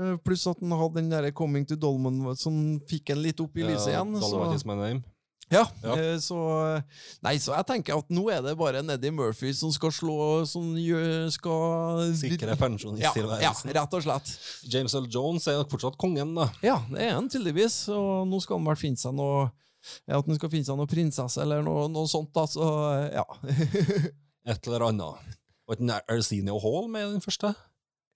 Eh, Pluss at han hadde den der Coming to Dolman som fikk en litt opp i lyset igjen. Så, My Name. Ja, Ja. eh, så Nei, så jeg tenker at nå er det bare Neddy Murphy som skal slå Som skal Sikre ja, ja, rett og slett. James L. Jones er fortsatt kongen, da. Ja, det er han tydeligvis. Og nå skal han vel finne seg noe At han skal finne seg noe prinsesse eller noe, noe sånt. da, så ja. Et eller annet. Var ikke Arsenio Hall med den første?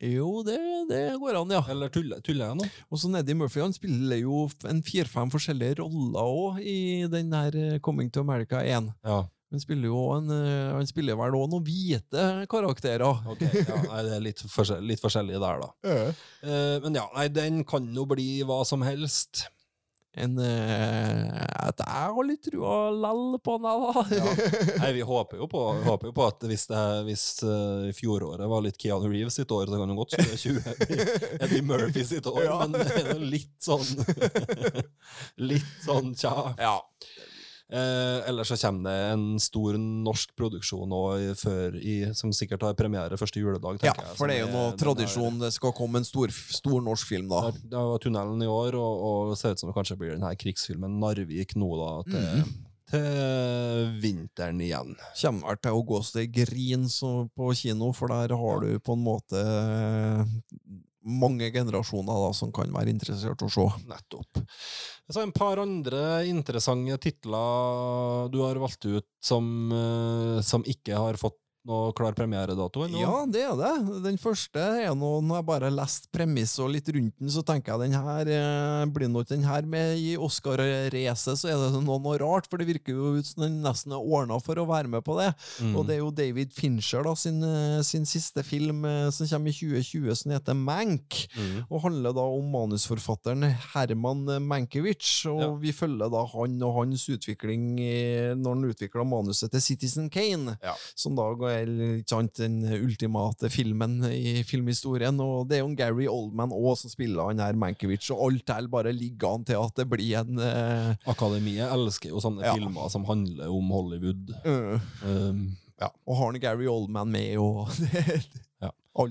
Jo, det, det går an, ja. Eller tuller, tuller jeg nå? Og så Neddy Murphy han spiller jo en fire-fem forskjellige roller òg i den der eh, Coming to America 1. Ja, Han spiller jo en, eh, han spiller vel òg noen hvite karakterer. ok. Ja, nei, det er litt, forskjell, litt forskjellig der, da. Eh, men ja, nei, den kan jo bli hva som helst. En, eh, at jeg har litt trua lell på den, da. Nei, vi håper jo på, vi håper jo på at hvis, det, hvis uh, fjoråret var litt Keanu Reeves sitt år, så kan det godt 2020 bli Eddie Murphy sitt år, Ja. men litt sånn Litt sånn tja. Ja. Eh, ellers så kommer det en stor norsk produksjon nå før i, som sikkert har premiere første juledag, ja, jeg. for det er jo noe tradisjon. Det skal komme en stor, stor norsk film, da. der- Det var tunnelen i år, og, og det ser ut som det kanskje blir den her krigsfilmen Narvik nå da, til, Mhm. til vinteren igjen. Kommer vel til å gå så det griner så på kino, for der har du på en måte mange generasjoner da, som kan være interessert å se. Nettopp. Så en par andre interessante titler du har valgt ut som, eh, som ikke har fått noe klar premieredato Eller? Ja, det er det. Den første er nå Når jeg bare har lest premisset og litt rundt den, så tenker jeg den her eh, blir nok den her med i Oscar-racet, så er det noe, noe rart, for det virker jo ut som den nesten er ordna for å være med på det. Mm. Og det er jo David Fincher da, sin, eh, sin siste film eh, som kommer i 2020, som heter Mank. Mm. Og handler da om manusforfatteren Herman Mankiewicz. Og Ja. vi følger da han og hans utvikling når han utvikla manuset til Citizen Kane. Ja. Som da er ikke sant, den ultimate filmen i filmhistorien. Og det er jo en Gary Oldman òg som spiller han her Mankiewicz, og alt her bare ligger an til at det blir en uh... Akademiet elsker jo sånne Ja. filmer som handler om Hollywood. øh, Um, ja. Og har han Gary Oldman med, og Ja.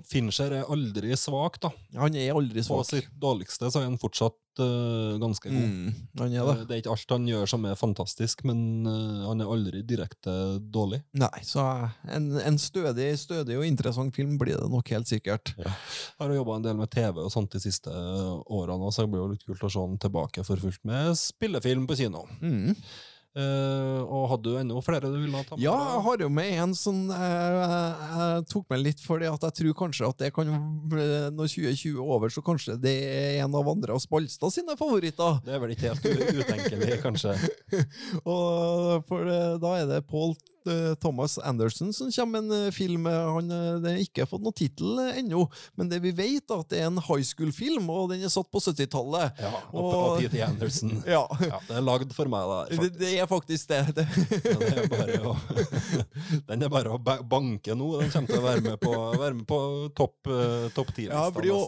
Fincher er aldri svak, da. Han er aldri svak. På sitt dårligste så er han fortsatt uh, ganske god. Mm, han er det. Eh, Det er ikke alt han gjør som er fantastisk, men uh, han er aldri direkte dårlig. Nei, så en, en stødig, stødig og interessant film blir det nok helt sikkert. Jeg har jobba en del med TV og sånt de siste årene, så det blir jo litt kult å se han tilbake for fullt med spillefilm på kino. Mm. Eh, og hadde du enda flere du ville ta med? Ja, jeg har jo med en som eh, jeg tok med litt fordi at jeg tror kanskje at det kan bli- Når 2020 er over, så kanskje det er en av Andreas Balstad sine favoritter. Det er vel ikke helt utenkelig, kanskje. Og for eh, da er det Paul eh, Thomas Anderson som kommer med en eh, film. eh, Han eh, har ikke fått noen tittel eh, ennå, men det vi vet, er at det er en high school-film, og den er satt på 70-tallet. Ja, og, Og- P.T. Anderson. Ja, Ja, det er lagd for meg, da. det, det er faktisk det. det. Det er bare å, den er bare å banke nå. Den kommer til å være med på, være med på topp topp top 10-lista Ja, jeg blir jo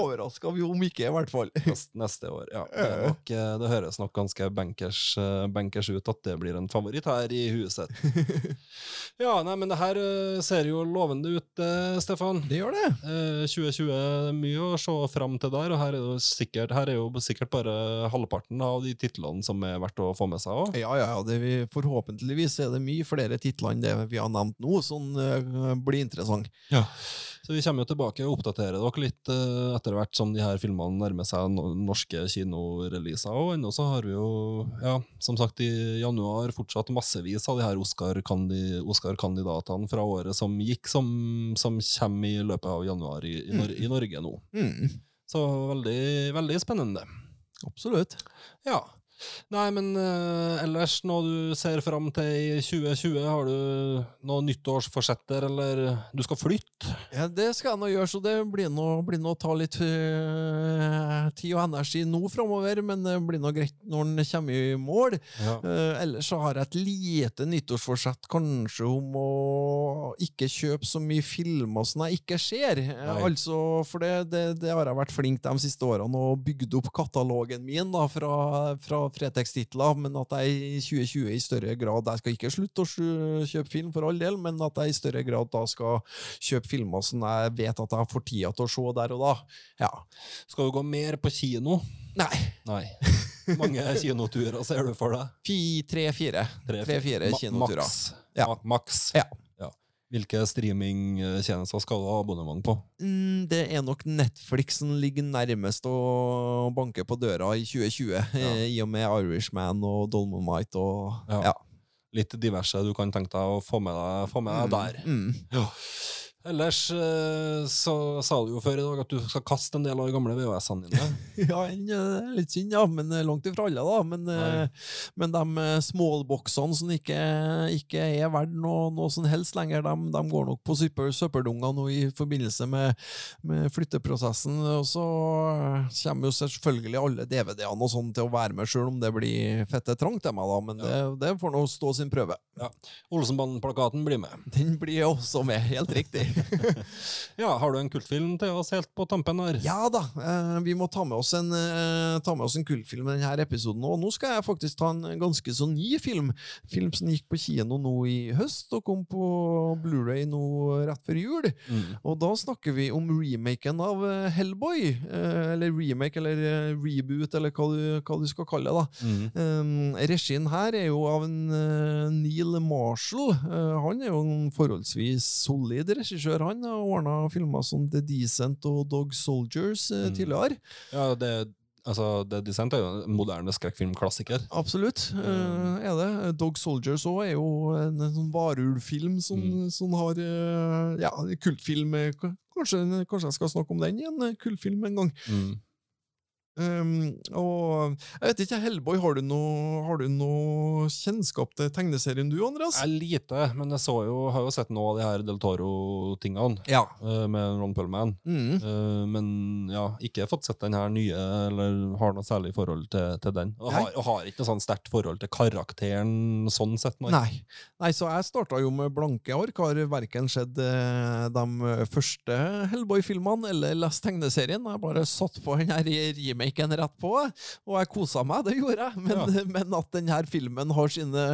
overraska om ikke, i hvert fall. neste, neste år. Ja, det, nok, eh, det høres nok ganske bankers, eh, bankers ut at det blir en favoritt her i huset. Ja, nei, men det her eh, ser jo lovende ut, eh, Stefan. Det gjør det. Eh, 2020 er mye å se fram til der, og her er, sikkert, her er jo sikkert bare halvparten av de titlene som er verdt å få med seg òg. Ja, ja, ja. Det vi, forhåpentligvis er det mye flere titler enn det vi har nevnt nå, som eh, blir interessant. Ja. Så vi kommer jo tilbake og oppdaterer dere litt eh, etter hvert som de her filmene nærmer seg no norske kinoreleaser. Og ennå så har vi jo, ja, som sagt, i januar fortsatt massevis av de her Oscar-kandi- Oscar-kandidatene fra året som gikk, som, som kommer i løpet av januar i, i, Nor i Norge nå. Mm, Så veldig, veldig spennende. absolutt. Ja. Nei, men uh, ellers, når du ser fram til i 2020? Har du noen nyttårsforsetter, eller du skal flytte? Ja, det skal jeg nå gjøre, så det blir nå, blir nå å ta litt uh, tid og energi nå framover, men det blir nå greit når den kommer i mål. Ja. Uh, ellers så har jeg et lite nyttårsforsett kanskje om å ikke kjøpe så mye filmer som jeg ikke ser. Altså, for det, det, det har jeg vært flink de siste årene og bygd opp katalogen min da, fra, fra Fretex-titler, men at jeg i 2020 i større grad Jeg skal ikke slutte å kjøpe film for all del, men at jeg i større grad da skal kjøpe filmer som jeg vet at jeg får tida til å se der og da. Ja. Skal du gå mer på kino? Nei. Nei. mange kinoturer ser du for deg? Fi- Tre-fire. Tre-fire kinoturer. Maks. Ja. Maks. Ja. Hvilke streamingtjenester skal du ha abonnement på? Mm, det er nok Netflix som ligger nærmest å banke på døra i 2020, ja. i og med Irishman og Dolmomite og Ja. ja. Litt diverse du kan tenke deg å få med deg, få med deg der. Mm. Ja. Ellers eh, så sa du jo før i dag at du skal kaste en del av de gamle VHS-ene dine. Ja, en, eh, litt synd, ja, men eh, langt ifra alle, da. Men, eh, men de smallboxene som ikke, ikke er verdt noe, noe som helst lenger, de, de går nok på søppel, søppeldunger nå i forbindelse med, med flytteprosessen. Og så kommer jo selvfølgelig alle DVD-ene og sånn til å være med, sjøl om det blir fette trangt til meg, da. Men det, det får nå stå sin prøve. Olsenbanden-plakaten blir med. Den blir også med, helt riktig. Ja, Har du en kultfilm til oss helt på tampen her? Ja da, eh, vi må ta med oss en, eh, ta med oss en kultfilm i denne episoden. Og nå skal jeg faktisk ta en ganske så ny film. Film som gikk på kino nå i høst, og kom på Blu-ray nå rett før jul. Mm. Og da snakker vi om remaken av eh, Hellboy. Eller remake, eller reboot, eller hva du, hva du skal kalle det. da. Mm. Regien her er jo av en Neil Marshall. Han er jo en forholdsvis solid regissør. Han har ordna filmer som The Decent og Dog Soldiers eh, Mm. tidligere. Ja, det, altså, det Descent er jo en moderne skrekkfilmklassiker. Absolutt Uh, er det. Dog Soldiers òg er jo en, en sånn varulvfilm som, Mm. som har uh, Ja, kultfilm. eh, Kanskje, kanskje jeg skal snakke om den i en kultfilm en gang. Mm. Um, og jeg vet ikke, Hellboy, har du noe, har du noe kjennskap til tegneserien du, Andreas? Jeg lite, men jeg så jo, har jo sett noe av de her Del Toro-tingene Ja. uh, med Ron Pullman. Mm. Uh, men ja, ikke fått sett den her nye, eller har noe særlig forhold til, til den. Og har, og har ikke noe sånn sterkt forhold til karakteren sånn sett. Nei. Nei. Nei, så jeg starta jo med blanke ark. Har verken sett eh, de første Hellboy-filmene eller lest tegneserien. Jeg bare satt på den her remaken rett på, og jeg kosa meg, det gjorde jeg. Men, men at denne filmen har sine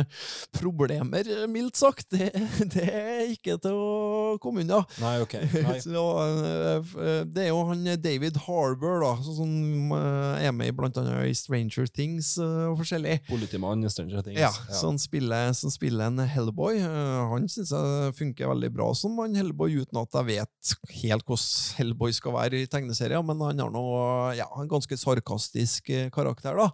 problemer, mildt sagt, det, det er ikke til å komme unna. Nei, ok. Nei. Så, eh, det er jo han David Harbour da, som- eh, er med i blant annet i Stranger Things eh, og forskjellig. Politimann i Stranger Things. Ja, Som, spiller, som spiller en Hellboy. Han syns jeg funker veldig bra som en Hellboy, uten at jeg vet helt hvordan Hellboy skal være i tegneserier, men han har noe, ja, en ganske sarkastisk eh, karakter. da.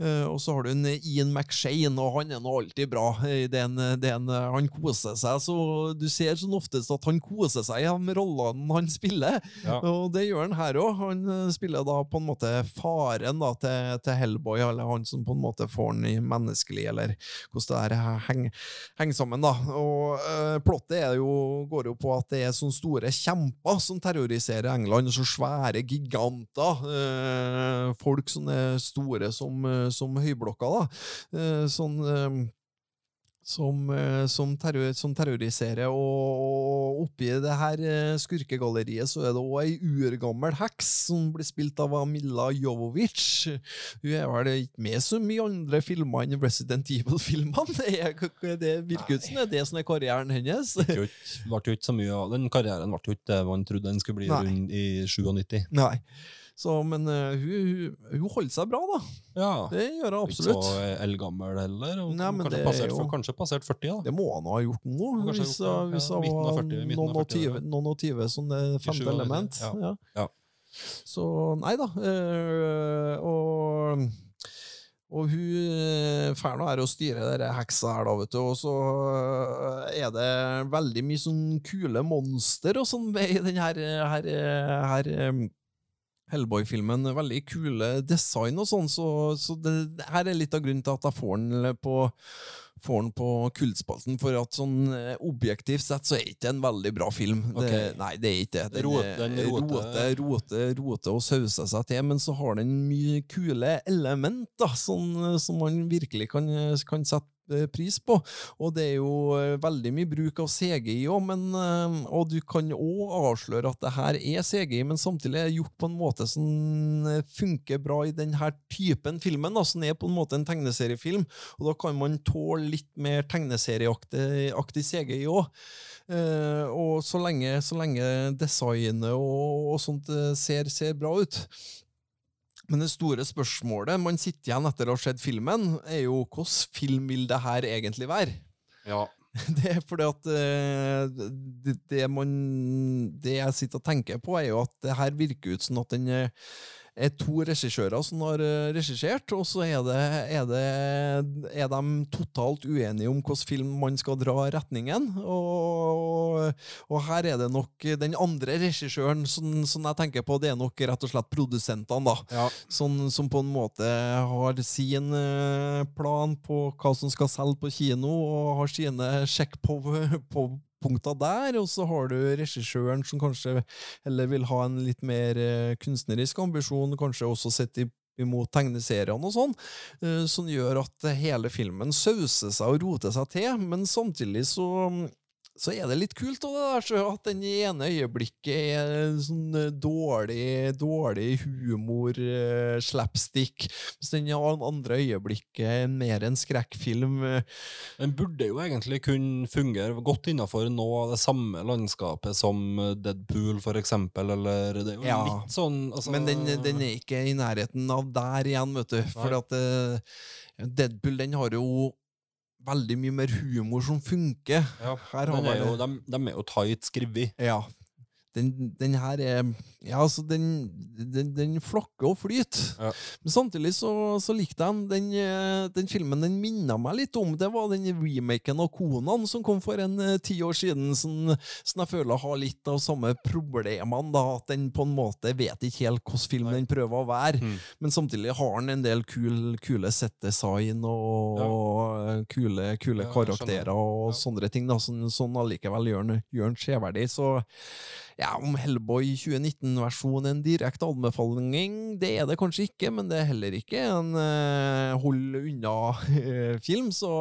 Eh, og så har du en Ian McShane, og han er nå alltid bra. Den, Det er en, det er en, han koser seg, så du ser sånn oftest at han koser seg i de rollene han spiller. Ja. Og det gjør han her òg. Han eh, spiller da på en måte faren da, til, til Hellboy, eller han som på en måte får han i menneskelig, eller hvordan det her henger, henger sammen. da. Og øh, Plottet er jo, går jo på at det er sånne store kjemper som terroriserer England. Så svære giganter. eh, folk som er store som, eh, som høyblokker. da. Eh, sånn... eh, som, eh, som, terror, som terroriserer. Og, oppi det her eh, skurkegalleriet så er det òg ei urgammel heks som blir spilt av Amilla Jovovic. Hun er vel ikke med så mye andre filmer enn Resident Evil-filmene. Det, er- det virker ut som det er det som er karrieren hennes. Det ble jo ikke- ble jo så mye av Den karrieren ble jo ikke det man trodde den skulle bli rundt i 97. Nei. Så, men uh, hun, hun, hun holder seg bra, da. Ja. Det gjør hun absolutt. Ikke så eldgammel heller. Nei, kanskje, det er passert, jo- kanskje passert 40, da. Det må han ha gjort nå, hvis, gjort hvis ja. av var 40, midten av noen og 40, tyve- noen og tyve som det femte element. ja. Ja. Så nei da. øh, og og hun øh, nå er å styre denne heksa her, da, vet du. Og så øh, er det veldig mye sånn kule monster og sånn i den her, her, her Hellboy-filmen. Veldig kule design og sånn, så, så det, det her er litt av grunnen til at jeg får den på får den på kultspalten, for at sånn eh, objektivt sett så er ikke en veldig bra film. Det, nei, det er ikke det. Den, Rote- er- rote, roter- rote, rote og sauser seg til, men så har den mye kule element da, sånn, som man virkelig kan, kan sette pris på. Og det er jo eh, veldig mye bruk av CGI òg, eh, Og du kan òg avsløre at det her er CGI, men samtidig er det gjort på en måte som eh, funker bra i denne typen filmen, da, som er på en måte en tegneseriefilm. Og da kan man tåle litt mer tegneserieaktig CGI òg. Og så lenge, så lenge designet og, og sånt ser, ser bra ut. Men det store spørsmålet man sitter igjen etter å ha sett filmen, er jo hvordan film vil det her egentlig være? Ja. Det er fordi at eh, det, det man Det jeg sitter og tenker på, er jo at det her virker ut som at den eh, er to regissører som har eh, regissert, og så er, det, er, det, er de totalt uenige om hvilken film man skal dra retningen. Og, og her er det nok den andre regissøren som, som jeg tenker på, det er nok rett og slett produsentene, da. ja. Som, som på en måte har sin eh, plan på hva som skal selge på kino, og har sine sjekk på, på punkter der, og så har du regissøren som kanskje heller vil ha en litt mer eh, kunstnerisk ambisjon, kanskje også sett i imot tegneseriene og sånn, eh, som gjør at hele filmen sauser seg og roter seg til, men samtidig så så er det litt kult også, at den ene øyeblikket er sånn eh, dårlig, dårlig humor, eh, slapstick, mens den andre øyeblikket er mer en skrekkfilm. eh, Den burde jo egentlig kunne fungere godt innenfor noe av det samme landskapet som Deadpool, for eksempel, eller det er jo Ja. litt sånn altså, Men den, den er ikke i nærheten av der igjen, vet du. For at Deadpool den har jo veldig mye mer humor som funker. ja, Her har de, er jo, de, de er jo tight skrevet. Ja. Den, den her er Ja, altså, den, den, den flokker og flyter. Ja. Men samtidig så, så likte jeg den. Den, eh, filmen den minna meg litt om Det var den remaken av Konan som kom for en eh, ti år siden, som, som jeg føler har litt av samme problemene. da, At den på en måte vet ikke helt hvilken film den prøver å være. Mm. Men samtidig har den en del kul, kule set-design og, og kule, kule Ja, karakterer og Ja. sånne ting, da, som sånn allikevel den- gjør den severdig. Så ja, om Hellboy 2019-versjonen er en direkte anbefaling, det er det kanskje ikke, men det er heller ikke en uh, hold unna-film, så,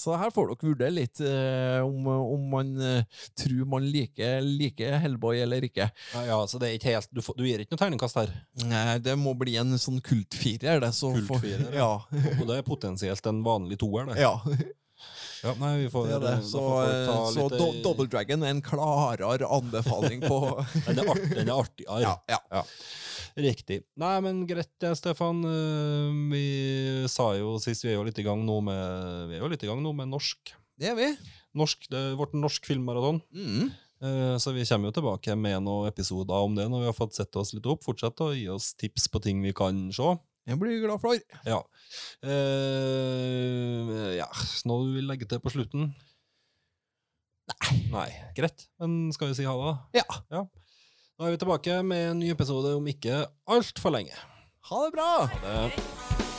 så her får dere vurdere litt uh, om, om man uh, tror man liker, liker Hellboy eller ikke. Ja, ja, så det er ikke helt, du, får, du gir ikke noe terningkast her, Nei, det må bli en sånn kultfirer, det. Så Kultfirer, ja. og det er potensielt en vanlig toer. Det. ja. Ja, nei, vi får, Det det. Så, ta så Do eh, Double Dragon er en klarere anbefaling på Den er, art, den er artigere. ja, ja. Riktig. Nei, men greit, det, Stefan. Eh, Vi sa jo sist vi er jo litt i gang nå med Vi er jo litt i gang nå med norsk. Det er vi. Norsk, Det er vårt norsk filmmaraton. Mm. Eh, Så vi kommer jo tilbake med noen episoder om det når vi har fått sett oss litt opp. Fortsett å gi oss tips på ting vi kan se. Jeg blir glad for. Ja. Uh, ja. Noe du vil legge til på slutten? Nei. Nei. Greit. Men skal vi si ha det? Ja. ja. Da er vi tilbake med en ny episode om ikke altfor lenge. Ha det bra! Ha det.